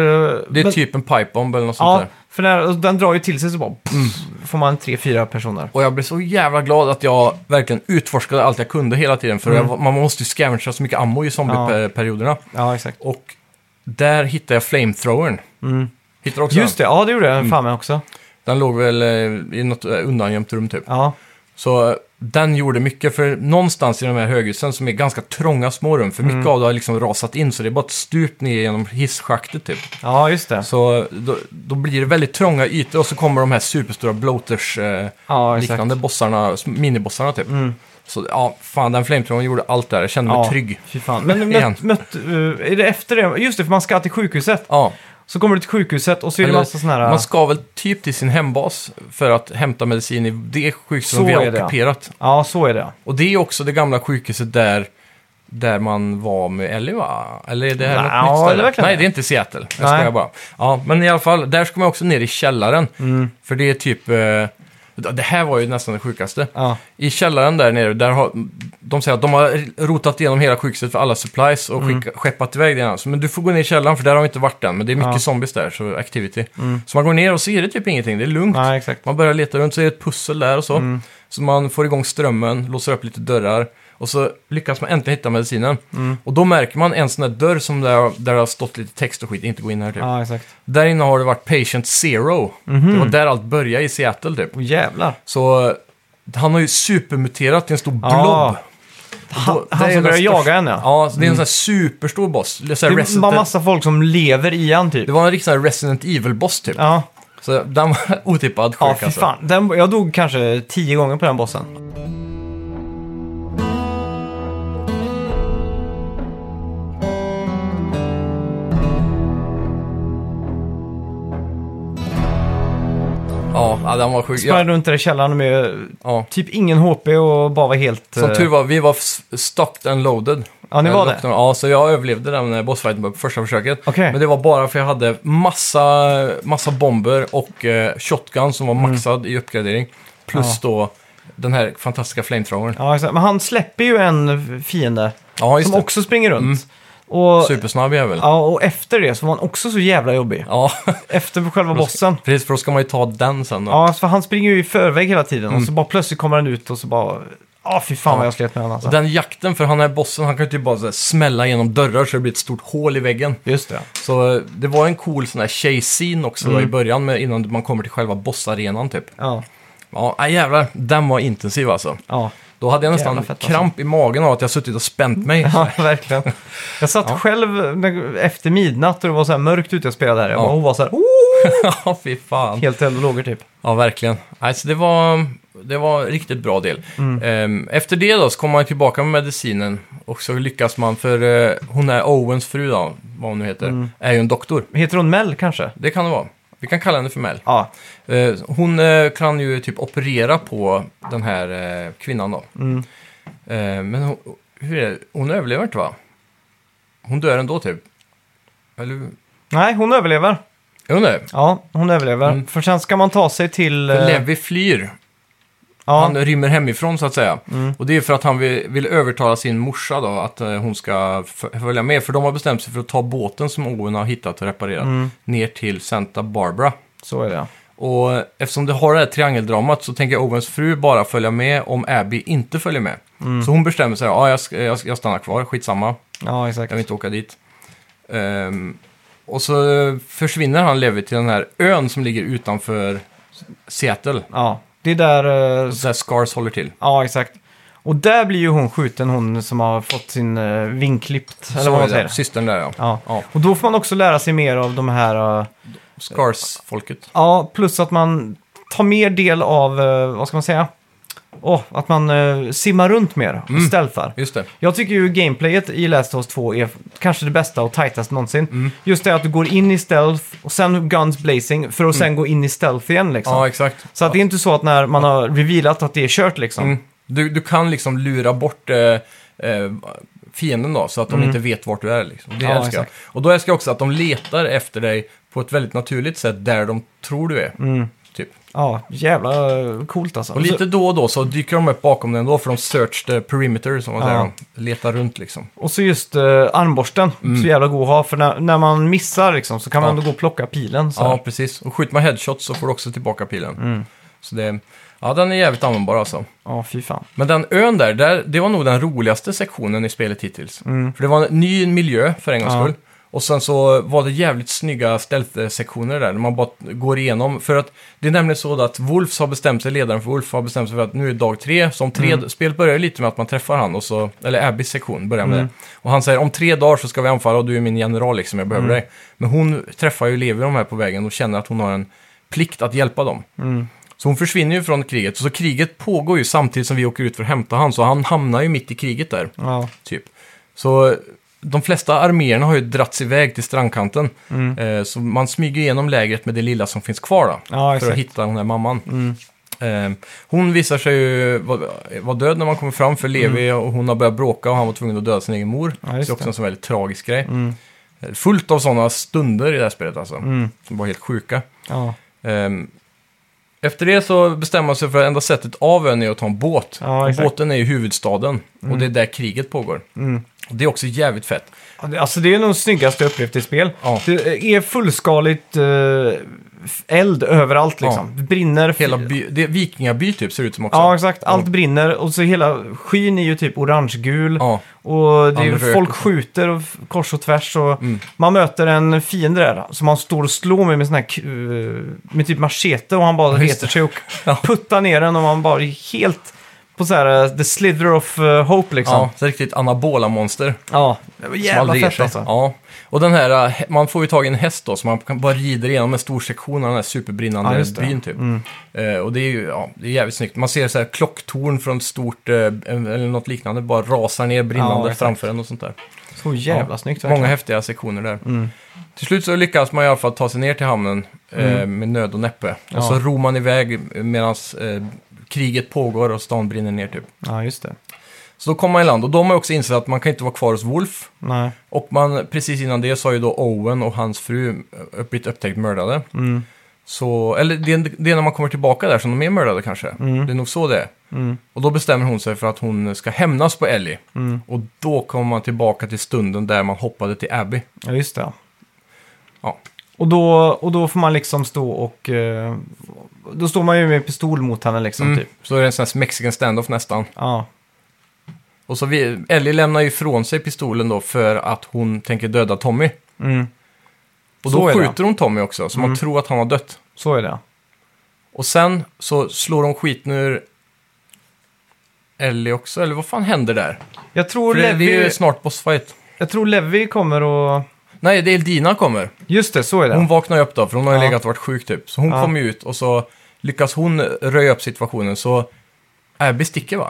Det är men- typ en pipebomb eller något sånt Ja, där. För när, den drar ju till sig så bara... pff, får man tre, fyra personer. Och jag blev så jävla glad att jag verkligen utforskade allt jag kunde hela tiden. För jag, man måste ju scavengea så mycket ammo i zombie-perioderna. Ja, exakt. Och där hittade jag flamethrowern. Mm. Du också Just det, ja det gjorde Mm. jag fan med också. Den låg väl eh, i något eh, undangömt rum typ. Ja, Så den gjorde mycket, för någonstans i de här höghusen som är ganska trånga små rum, för mycket Mm. av det har liksom rasat in så det är bara ett stup ner genom hisschaktet typ. ja just det. Så då, då blir det väldigt trånga ytor och så kommer de här superstora eh, Ja, exakt. liknande bossarna, minibossarna typ. Mm. Så ja, fan den flamethrowern gjorde allt där, jag kände mig Ja, trygg. fy fan. Men Igen. mött, mött, eh, är det efter det? Just det, för man ska till sjukhuset. Ja, Så kommer du till sjukhuset och så är det massa sådana här... man ska väl typ till sin hembas för att hämta medicin i det sjukhuset Så som vi har det, ja. ockuperat. Ja, så är det. Och det är också det gamla sjukhuset där, där man var med Ellie va? Eller är det här Nej, något ja, nytt är ställe? verkligen Nej, det? det är inte Seattle. Jag Nej. skojar bara. Ja, men i alla fall, där ska man också ner i källaren. Mm. För det är typ... Eh, det här var ju nästan det sjukaste. Ja, I källaren där nere, där har, de säger att de har rotat igenom hela sjukhuset för alla supplies och skicka, skeppat iväg det. igen. Så, Men du får gå ner i källaren för där har vi inte varit än. Men det är mycket Ja. zombies där, så activity. Så man går ner och så är det typ ingenting, det är lugnt. nej exakt. Man börjar leta runt så är det ett pussel där och så. Så man får igång strömmen, låser upp lite dörrar. Och så lyckas man äntligen hitta medicinen. Och då märker man en sån där dörr som där, där det har stått lite text och skit, inte gå in här typ. Ja, exakt. Där inne har det varit patient zero. Det var där allt började i Seattle typ. Åh jävlar. Så eh, han har ju supermuterat till en stor blob. Ja. Han, han som börjar jaga en, ja. Ja, så det är en sån här superstor boss. Det, är så här Det Resident, var massa folk som lever i han typ. det var en riktig sån här Resident Evil-boss typ. Ja, Så den var otippad sjuk ja fy alltså. fan. Den, jag dog kanske tio gånger på den bossen. Ja, den var sjuk. Sprang runt där i källaren med ja. typ ingen HP och bara var helt... Som eh, tur var, vi var stocked and loaded. Ja, ni Eh, var det? Ja, så jag överlevde den eh, bossfighten på första försöket. Okej. Men det var bara för jag hade massa, massa bomber och eh, shotgun som var maxad i uppgradering. Plus Mm. Ja. då den här fantastiska flamethrowern. Ja, exakt. Men han släpper ju en fiende Ja, just som det. Mm. också springer runt. Och, Supersnabb jävel. Ja. ja, och efter det så var han också så jävla jobbig. Efter själva bossen. precis. För då ska man ju ta den sen då. Ja, för han springer ju i förväg hela tiden och så bara plötsligt kommer han ut och så bara... Ja, fy fan Mm. Ja. vad jag slet med honom alltså. Den jakten, för han är bossen, han kan ju typ bara så här, smälla genom dörrar så det blir ett stort hål i väggen. Just det. Så eh, det var en cool sån här chase-scene också Mm. då, i början, med, innan man kommer till själva bossarenan typ. Ja, Ja, jävlar, den var intensiv alltså. ja. Då hade jag nästan fett, alltså. kramp i magen av att jag suttit och spänt mig. Ja, verkligen. Jag satt själv när- efter midnatt och det var så här mörkt ute jag spelade där. Jag Ja. bara, var så här, oh! Ja, fy fan. helt eld och lågor typ. Ja, verkligen. Alltså, det var, det var en riktigt bra del. Mm. Ehm, Efter det då så kommer man tillbaka med medicinen och så lyckas man, för eh, hon är Owens fru då, vad hon nu heter, Mm. är ju en doktor. Heter hon Mel kanske? Det kan det vara. Vi kan kalla henne för Mel. Ja. Eh, Hon eh, kan ju typ operera på den här eh, kvinnan då. Mm. Eh, Men hon, hur är det? hon överlever inte va? hon dör ändå typ. Eller Nej, hon överlever. Är hon det? Ja, hon överlever. Mm. För sen ska man ta sig till... Eh, Levi flyr. Ja, Han rymmer hemifrån så att säga. Mm. Och det är för att han vill, vill övertala sin morsa då att eh, hon ska följa med. För de har bestämt sig för att ta båten som Owen har hittat och reparerat Mm. ner till Santa Barbara. så är det. Och eftersom det har det här triangeldramat så tänker Owens fru bara följa med om Abby inte följer med. Mm. Så hon bestämmer sig, ja jag, jag, jag stannar kvar, skitsamma, Ja, exakt. jag vill inte åka dit. Ehm, och så försvinner han Levi till den här ön som ligger utanför Seattle. Ja, det är där... eh, Där Scars håller till. Ja, exakt. Och där blir ju hon skjuten, hon som har fått sin uh, vingklippt, eller vad man säger. Systern där ja. Ja. Ja. Och då får man också lära sig mer av de här... eh, Scars-folket. ja, plus att man tar mer del av, eh, vad ska man säga? Åh, att man uh, simmar runt mer och Mm. stealthar. Just det. Jag tycker ju gameplayet i Last of Us 2 är kanske det bästa och tightast någonsin. Mm. Just det att du går in i stealth och sen guns blazing för att sen gå in i stealth igen liksom. Mm. Ja, exakt. Så att det är inte så att när man har revealat att det är kört liksom. Mm. Du, du kan liksom lura bort eh, eh, fienden då, så att de inte vet vart du är. Liksom. Det Mm. Ja, älskar jag. exakt. Och då älskar jag också att de letar efter dig på ett väldigt naturligt sätt där de tror du är. Mm. Ja, jävla eh, coolt alltså. Och lite då och då så dyker de upp bakom den då, för de search the perimeter, som man Ja. säger. De letar runt liksom. Och så just uh, armborsten, så jävla god att ha. För när, när man missar liksom, så kan man Mm. Ja. ändå gå och plocka pilen. Så. Ja, precis. Och skjuter man headshots så får du också tillbaka pilen. Mm. Så det, ja, den är jävligt användbar alltså. ja, fy fan. Men den ön där, där, det var nog den roligaste sektionen i spelet hittills. För det var en ny miljö för en gångs Mm. Ja. skull. Och sen så var det jävligt snygga stealth-sektioner där, där man bara går igenom. För att det är nämligen så att Wolf har bestämt sig, ledaren för Wolf har bestämt sig för att nu är dag tre. Så om tre, Mm. spelet börjar lite med att man träffar han, och så, eller Abbys sektion börjar med Mm. det. Och han säger om tre dagar så ska vi anfalla och du är min general liksom, jag Mm. behöver dig. Men hon träffar ju Levi de här på vägen och känner att hon har en plikt att hjälpa dem. Mm. Så hon försvinner ju från kriget. Så kriget pågår ju samtidigt som vi åker ut för att hämta han. Så han hamnar ju mitt i kriget där, Ja, typ. Så de flesta arméerna har ju dragits iväg till strandkanten. Mm. Eh, så man smyger igenom lägret med det lilla som finns kvar då. ja för exakt. att hitta den här mamman. Mm. Eh, hon visar sig ju vara död när man kommer fram för Levi och hon har börjat bråka och han var tvungen att döda sin egen mor. Mm. Ja, så det är också en sån väldigt tragisk grej. Mm. Fullt av sådana stunder i det här spelet alltså. Mm. Som var helt sjuka. Ja. Ehm, efter det så bestämmer man sig för att enda sättet av ön är att ta en båt. Ja, och exakt. båten är i huvudstaden och det är där kriget pågår. Mm. Och det är också jävligt fett. Alltså det är nog det snyggaste jag upplevt i spel. Ja. Det är fullskaligt eh, eld överallt liksom. Det brinner. Hela by, det vikingaby typ ser det ut som också. Ja, exakt. Allt brinner och så hela skyn är ju typ orangegul. Ja, Och det är, folk skjuter och f- kors och tvärs. Och Mm. Man möter en fiende där som man står och slår med med sån här k- eh, med typ machete och han bara Ja, reser sig och Ja. puttar ner den och man bara är helt på så här eh, the slither of eh, hope liksom. ja, så riktigt anabola monster. Ja, det var jävla aldrig ger fett sig. alltså. Ja. Och den här, eh, man får ju tag i en häst då, så man kan bara rider igenom en stor sektion av den här superbrinnande just det. byn typ. Mm. Eh, och det är ju ja, det är jävligt snyggt. Man ser så här klocktorn från ett stort, eh, eller något liknande, bara rasar ner brinnande exakt. framför en och sånt där. Så jävla Ja, snyggt Många verkligen. häftiga sektioner där. Mm. Till slut så lyckas man i alla fall ta sig ner till hamnen eh, Mm. med nöd och näppe. Och så ror man iväg medan eh, kriget pågår och stan brinner ner typ. Ja, just det. Så då kommer man i land och de har också insett att man kan inte vara kvar hos Wolf. Nej. Och man, precis innan det så har ju då Owen och hans fru blivit upptäckt mördade. Mm. Så, eller det, det är när man kommer tillbaka där som de är mördade kanske. Mm. Det är nog så det är. Mm. Och då bestämmer hon sig för att hon ska hämnas på Ellie. Mm. Och då kommer man tillbaka till stunden där man hoppade till Abby. Ja, just det. Ja. Och då, och då får man liksom stå och... eh, då står man ju med pistol mot henne liksom, Mm. typ. Så är det en sån här mexican standoff nästan. Ja. Och så vi, Ellie lämnar ju ifrån sig pistolen då för att hon tänker döda Tommy. Mm. Och Så då är det. skjuter hon Tommy också, så Mm. man tror att han har dött. Så är det. Och sen så slår hon skiten ur Ellie också, eller vad fan händer där? Jag tror, För det, det är Levi, ju snart bossfight. jag tror Levi kommer och... Nej, det är Dina kommer. Just det, så är det. Hon vaknar ju upp då, för hon har ju Ja. legat och varit sjuk typ. Så hon Ja. kommer ju ut och så lyckas hon röja upp situationen så Abby sticker va?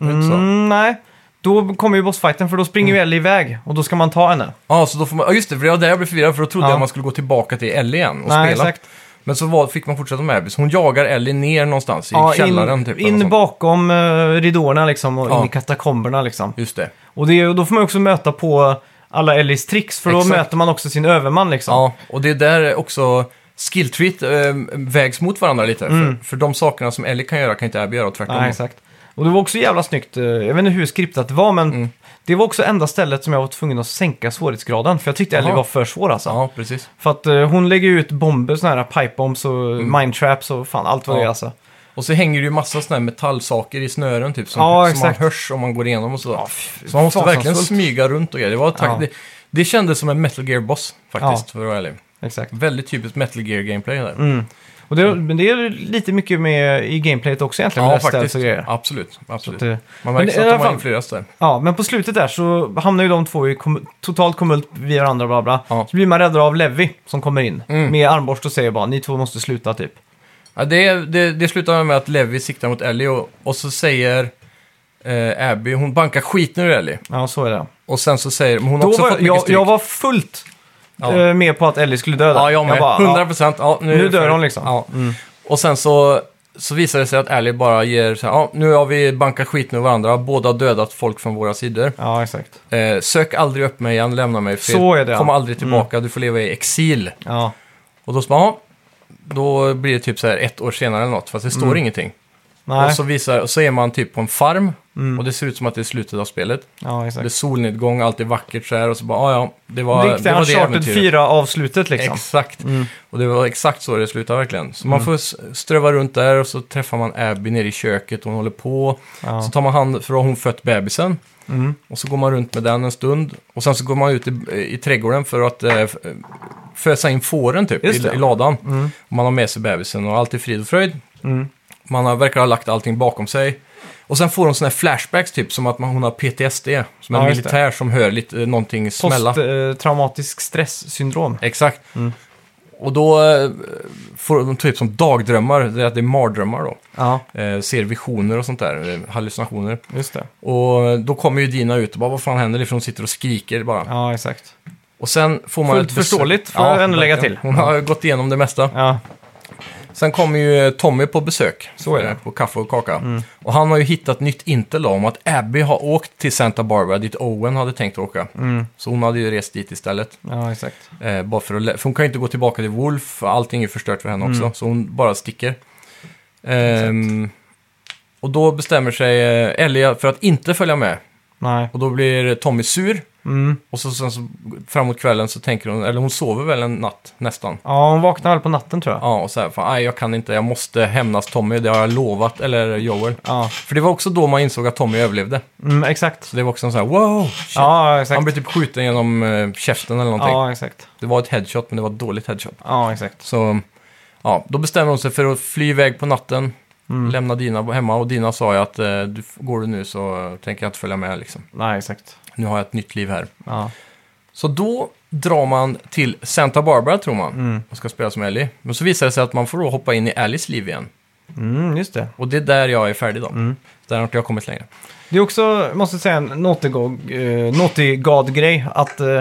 Är det inte så? Mm, nej. Då kommer ju bossfighten för då springer ju Ellie iväg och då ska man ta henne. Ja, så då får man, ja just det, för det var där jag blev förvirrad för då trodde Ja. jag att man skulle gå tillbaka till Ellie igen och nej, spela. exakt. Men så var, fick man fortsätta med Abby, så hon jagar Ellie ner någonstans i Ja, källaren in, typ. eller in något sånt. bakom uh, ridåerna liksom och Ja. in i katakomberna liksom. Just det. Och, det, och då får man också möta på alla Ellies tricks, för då Exakt. möter man också sin överman liksom. Ja, och det är där också skilltreat äh, vägs mot varandra lite. För, för de sakerna som Ellie kan göra kan inte Abby göra och tvärtom. Nej, exakt. Och det var också jävla snyggt. eh, Jag vet inte hur skriptat det var, men Mm. det var också enda stället som jag var tvungen att sänka svårighetsgraden. För jag tyckte Ellie Jaha. var för svår alltså. Ja, precis. För att eh, hon lägger ut bomber, såna här pipe bombs och mind traps och fan allt vad det är Mm. Alltså. Och så hänger det ju massa såna här metallsaker i snören typ, som, Ja, som man exakt. hörs om man går igenom och så. Ja, fy- så man måste verkligen fasansfullt. smyga runt och grejer. Det, var tack, Ja. det, det kändes som en Metal Gear-boss faktiskt, för att vara ärlig. Exakt. Väldigt typiskt Metal Gear-gameplay där. Mm. Och det, men det är lite mycket med i gameplayet också egentligen, med Ja, det faktiskt. och grejer. Absolut. absolut. Att, eh, Man men märker i att alla de har fall- influerats där. Ja, men på slutet där så hamnar ju de två i kom- totalt komult via varandra, bla bla. Ja. Så blir man räddad av Levi som kommer in Mm. med armborst och säger bara ni två måste sluta typ. Ja, det, det, det slutar med att Levi siktar mot Ellie och, och så säger eh, Abby, hon bankar skiten ur Ellie. Ja, så är det. Och sen så säger men hon har Då också var, fått mycket jag, stryk. jag var fullt Ja. eh, med på att Ellie skulle dö där. Ja, jag med. bara, 100 ja, procent. Ja, nu, är nu det dör färdigt. hon liksom. Ja. Mm. Och sen så, så visar det sig att Ellie bara ger så här, ja, nu har vi bankat skiten ur varandra, båda har dödat folk från våra sidor. Ja, exakt. Eh, sök aldrig upp mig igen, lämna mig fel. Så är det, ja. Kom aldrig tillbaka, du får leva i exil. Ja, Och då så bara, ja, då blir det typ så här ett år senare eller något, fast det står Mm. ingenting. nej. Och så, visar, och så är man typ på en farm, Mm. och det ser ut som att det är slutet av spelet. ja, Det är exakt. solnedgång, allt är vackert så här, och så bara, ja, ja, det var det, Riktiga var det Uncharted äventyret. 4-avslutet liksom. Exakt. Mm. Och det var exakt så det slutade verkligen. Så man får s- ströva runt där och så träffar man Abby nere i köket och hon håller på. Ja. Så tar man hand, för då har hon fött bebisen. Mm. Och så går man runt med den en stund. Och sen så går man ut i, i trädgården för att eh, fösa in fåren typ Just i, det. i ladan. Mm. Och man har med sig bebisen och allt är frid och fröjd. Mm. Man har, verkar ha lagt allting bakom sig. Och sen får hon sådana här flashbacks typ, som att man, hon har PTSD. Som en Ja, just det. militär som hör lite, eh, någonting smälla. Posttraumatisk stresssyndrom. Exakt. Mm. Och då eh, får de typ som dagdrömmar, det är att det är mardrömmar då. Ja, Eh, ser visioner och sånt där, eh, hallucinationer. just det. Och då kommer ju Dina ut och bara, vad fan händer? För hon sitter och skriker bara. Ja, exakt. Och sen får man... Fullt ett besök- förståeligt, får jag ändå lägga till. Hon har gått igenom det mesta. Ja, Sen kommer ju Tommy på besök. Så är det. Mm. På kaffe och kaka. Och han har ju hittat nytt intel om att Abby har åkt till Santa Barbara, dit Owen hade tänkt åka. mm. Så hon hade ju rest dit istället. ja exakt. Eh, bara för, att, för hon kan ju inte gå tillbaka till Wolf, allting är förstört för henne också. Mm. Så hon bara sticker. Ehm, och då bestämmer sig eh, Ellie för att inte följa med. Nej. Och då blir Tommy sur. Mm. Och så, sen så framåt kvällen så tänker hon, eller hon sover väl en natt nästan. Ja, hon vaknade väl på natten tror jag. Ja, och så här, fan, nej, jag kan inte, jag måste hämnas Tommy, det har jag lovat, eller Joel. Ja, För det var också då man insåg att Tommy överlevde. mm, exakt. Så det var också en sån här, wow, shit. Ja, exakt. Han blev typ skjuten genom eh, käften eller någonting. Ja, exakt. Det var ett headshot, men det var ett dåligt headshot. Ja, exakt. Så ja, då bestämmer hon sig för att fly iväg på natten, Mm. lämna Dina hemma. Och Dina sa ju att eh, du, går du nu så tänker jag inte följa med liksom. Nej, exakt. Nu har jag ett nytt liv här. Ja. Så då drar man till Santa Barbara tror man Mm. och ska spela som Ellie. Men så visar det sig att man får då hoppa in i Alice liv igen. Mm, just det. Och det är där jag är färdig då. Mm. Där har inte jag kommit längre. Det är också, måste jag säga, en Naughty eh, Naughty God-grej. Att eh,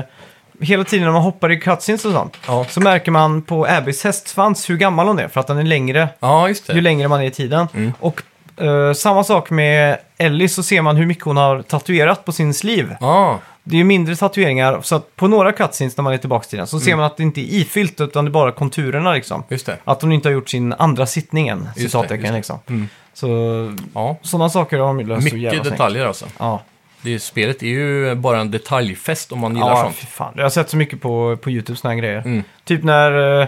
hela tiden när man hoppar i cutscenes och sånt, Ja, så märker man på Abbys hästsvans hur gammal hon är. För att den är längre ja just ju det. längre man är i tiden. Mm. Och eh, samma sak med Ellie så ser man hur mycket hon har tatuerat på sin sleeve. Ja, Det är ju mindre tatueringar, så att på några cutscenes när man är tillbaka till den så Mm. ser man att det inte är ifyllt utan det är bara konturerna liksom. just det. Att hon inte har gjort sin andra sittning än, citattecken liksom. Mm. Så Ja, sådana saker har de löst mycket detaljer alltså. Ja, Det, spelet är ju bara en detaljfest om man gillar ja sånt. fan. Jag har sett så mycket på, på YouTube sådana här grejer. Mm. Typ när...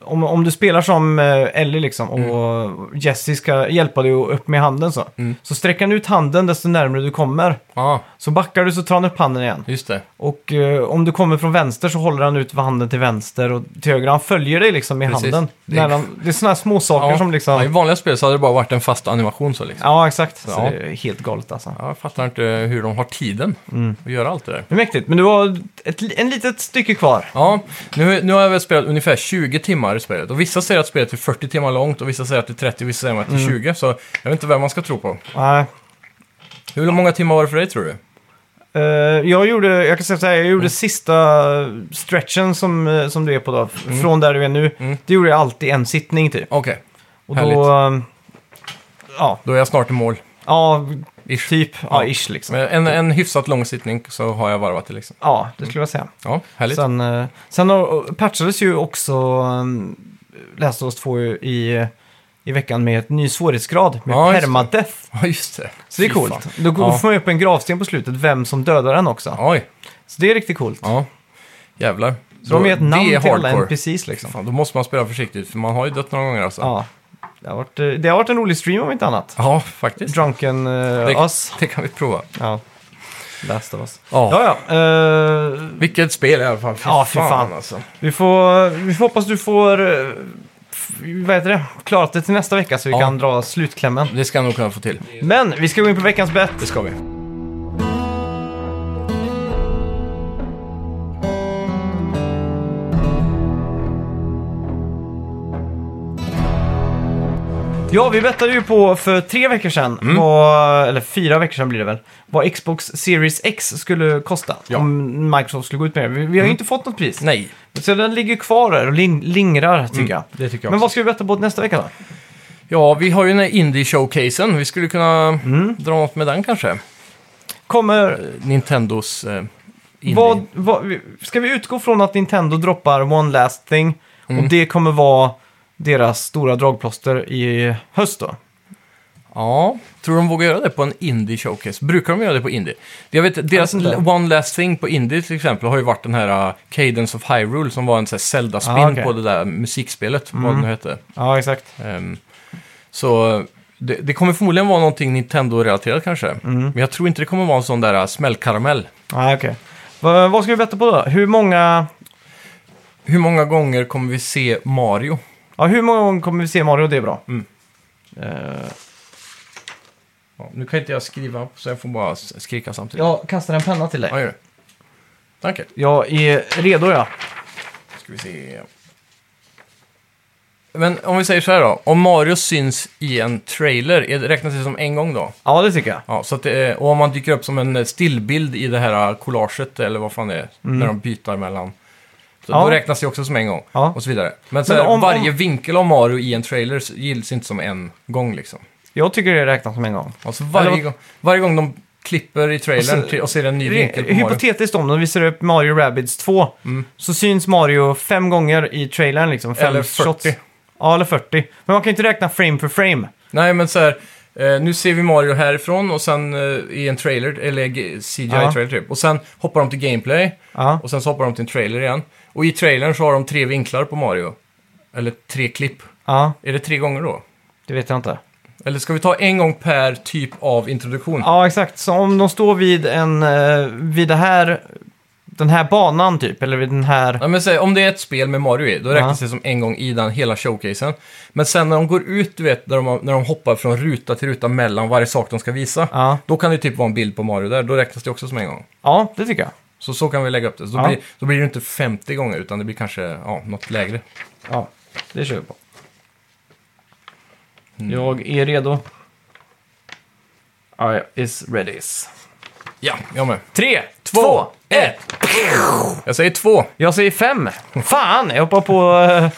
Om, om du spelar som eh, Ellie liksom och Jessie ska hjälpa dig upp med handen så. Mm. Så sträcker han ut handen desto närmare du kommer. Ja, Så backar du så tar han upp handen igen. just det. Och eh, om du kommer från vänster så håller han ut handen till vänster och till höger. Han följer dig liksom med Precis. handen. Det är- är, det är sådana här små saker Ja. som liksom... Ja, I Ja, vanliga spel så hade det bara varit en fast animation så liksom. exakt. Så Ja. det är helt galet alltså. Ja, Jag fattar inte hur de har tiden Mm. att göra allt det där. Det är mäktigt, men du har ett, en litet stycke kvar. Ja, nu, nu har jag väl spelat ungefär 20 timmar i spelet. Och vissa säger att spelet är 40 timmar långt och vissa säger att det är 30 och vissa säger att det är Mm. 20. Så jag vet inte vem man ska tro på. Nej. Hur många timmar var det för dig tror du? Eh, jag gjorde, jag kan säga så här, jag gjorde sista stretchen som, eh, som du är på då, f- från där du är nu. Mm. Det gjorde jag alltid en sittning typ. Okej, Och Härligt. då, eh, ja, då är jag snart i mål. ja, ish. Typ, ja, ish liksom. En, en hyfsat lång sittning så har jag varvat det liksom. Ja, det skulle jag säga. Ja, härligt. Sen, eh, sen har- patchades ju också um, Last of Us 2 i, i veckan med ett ny svårighetsgrad med Ja, just det. permadeath. Ja, just det. Så det är Fy coolt. Då Ja. får man upp en gravsten på slutet, vem som dödar den också. Oj, Så det är riktigt coolt. ja. Jävlar. Så de är ett namn till alla. NPCs liksom. Fan, då måste man spela försiktigt, för man har ju dött några gånger alltså. Ja. Det har, varit, eh, det har varit en rolig stream om inte annat. Ja, faktiskt. Drunken uh, Det, Us. det kan vi prova. Ja. Last of Us. Ja. Ja, ja. eh, Vilket spel i alla fall. Fy Ja, fy fan. alltså. vi, får, vi får hoppas du får... vad heter det? Klarat det till nästa vecka så vi Ja. kan dra slutklämmen. Det ska jag nog kunna få till. Men vi ska gå in på veckans bett. Det ska vi. Ja, vi bettade ju på för tre veckor sedan, Mm. vad, eller fyra veckor sedan blir det väl, vad Xbox Series X skulle kosta. Ja. Mm. Om Microsoft skulle gå ut med det. Vi, vi har ju inte fått något pris. Nej, Så den ligger kvar där och ling, lingrar, tycker jag. det tycker jag Men också. vad ska vi betta på nästa vecka då? Ja, vi har ju den här Indie-showcasen. Vi skulle kunna Mm. dra något med den kanske. Kommer... Nintendos eh, Indie. Vad, vad, ska vi utgå från att Nintendo droppar One Last Thing Mm. och det kommer vara deras stora dragplåster i höst då? Ja, tror de vågar göra det på en Indie-showcase? Brukar de göra det på Indie? Jag vet, deras inte. One Last Thing på Indie till exempel har ju varit den här uh, Cadence of Hyrule som var en sån här Zelda-spin Ah. Mm. på det där musikspelet, vad det nu hette. Ja, exakt. Ehm, så det, det kommer förmodligen vara någonting Nintendo-relaterat kanske. Mm. Men jag tror inte det kommer vara en sån där uh, smällkaramell. Nej, okej. Va- vad ska vi betta på då? Hur många... Hur många gånger kommer vi se Mario? Ja, hur många gånger kommer vi se Mario? Det är bra. Mm. Eh, Ja, nu kan inte jag skriva, så jag får bara s- skrika samtidigt. jag kastar en penna till dig. Ja, gör det. Tack. Jag är redo, ja. Ska vi se. Men om vi säger så här då. Om Mario syns i en trailer, är det, räknas det som en gång då? Ja, det tycker jag. Ja, så att det är, och om man dyker upp som en eh, stillbild i det här collaget, eller vad fan det är, när de byter mellan. Så Mm. Ja. Då räknas det också som en gång. Ja. Och så vidare. Men, så Men här, om- varje om- vinkel av Mario i en trailer gills inte som en gång liksom. Jag tycker det räknas som en gång. Alltså varje, Eller gång, varje gång de klipper i trailern Och så- och ser en ny vinkel på Mario. Mm. Hypotetiskt om de visar upp Mario Rabbids 2 så syns Mario fem gånger i trailern liksom. Fem Eller 40. Shots. Ja, eller 40. Men man kan ju inte räkna frame för frame. Nej, men så här. Eh, nu ser vi Mario härifrån och sen eh, i en trailer, eller CGI-trailer typ. Och sen hoppar de till gameplay Ja, och sen så hoppar de till en trailer igen. Och i trailern så har de tre vinklar på Mario. Eller tre klipp. ja Är det tre gånger då? det vet jag inte. Eller ska vi ta en gång per typ av introduktion? Ja, exakt. Så om de står vid en, eh, vid det här, den här banan typ, eller vid den här... Ja, men säg, om det är ett spel med Mario i, då räknas det som en gång i den hela showcasen. Men sen när de går ut, du vet, när de, när de hoppar från ruta till ruta mellan varje sak de ska visa. Ja, Då kan det typ vara en bild på Mario där, då räknas det också som en gång. ja det tycker jag. Så så kan vi lägga upp det. Så då, Ja. blir, då blir det inte 50 gånger, utan det blir kanske ja, något lägre. Ja, det kör vi på. Mm. Jag är redo. I is ready. Ja, jag med. Tre, Två, ett! Jag säger två. Jag säger fem. Fan, jag hoppar på... eh,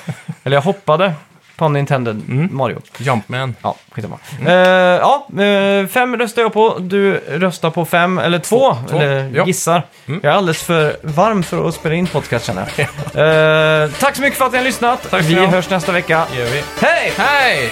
Eller jag hoppade på Nintendo Mm. Mario. Jumpman. Ja, skitsamma. Eh, ja, eh, fem röstar jag på. Du röstar på fem, eller två, Två, eller ja. gissar. Mm. Jag är alldeles för varm för att spela in podcast känner jag. Eh, tack så mycket för att ni har lyssnat. Tack ska Vi ni ha. hörs nästa vecka. Gör vi. Hej! Hej!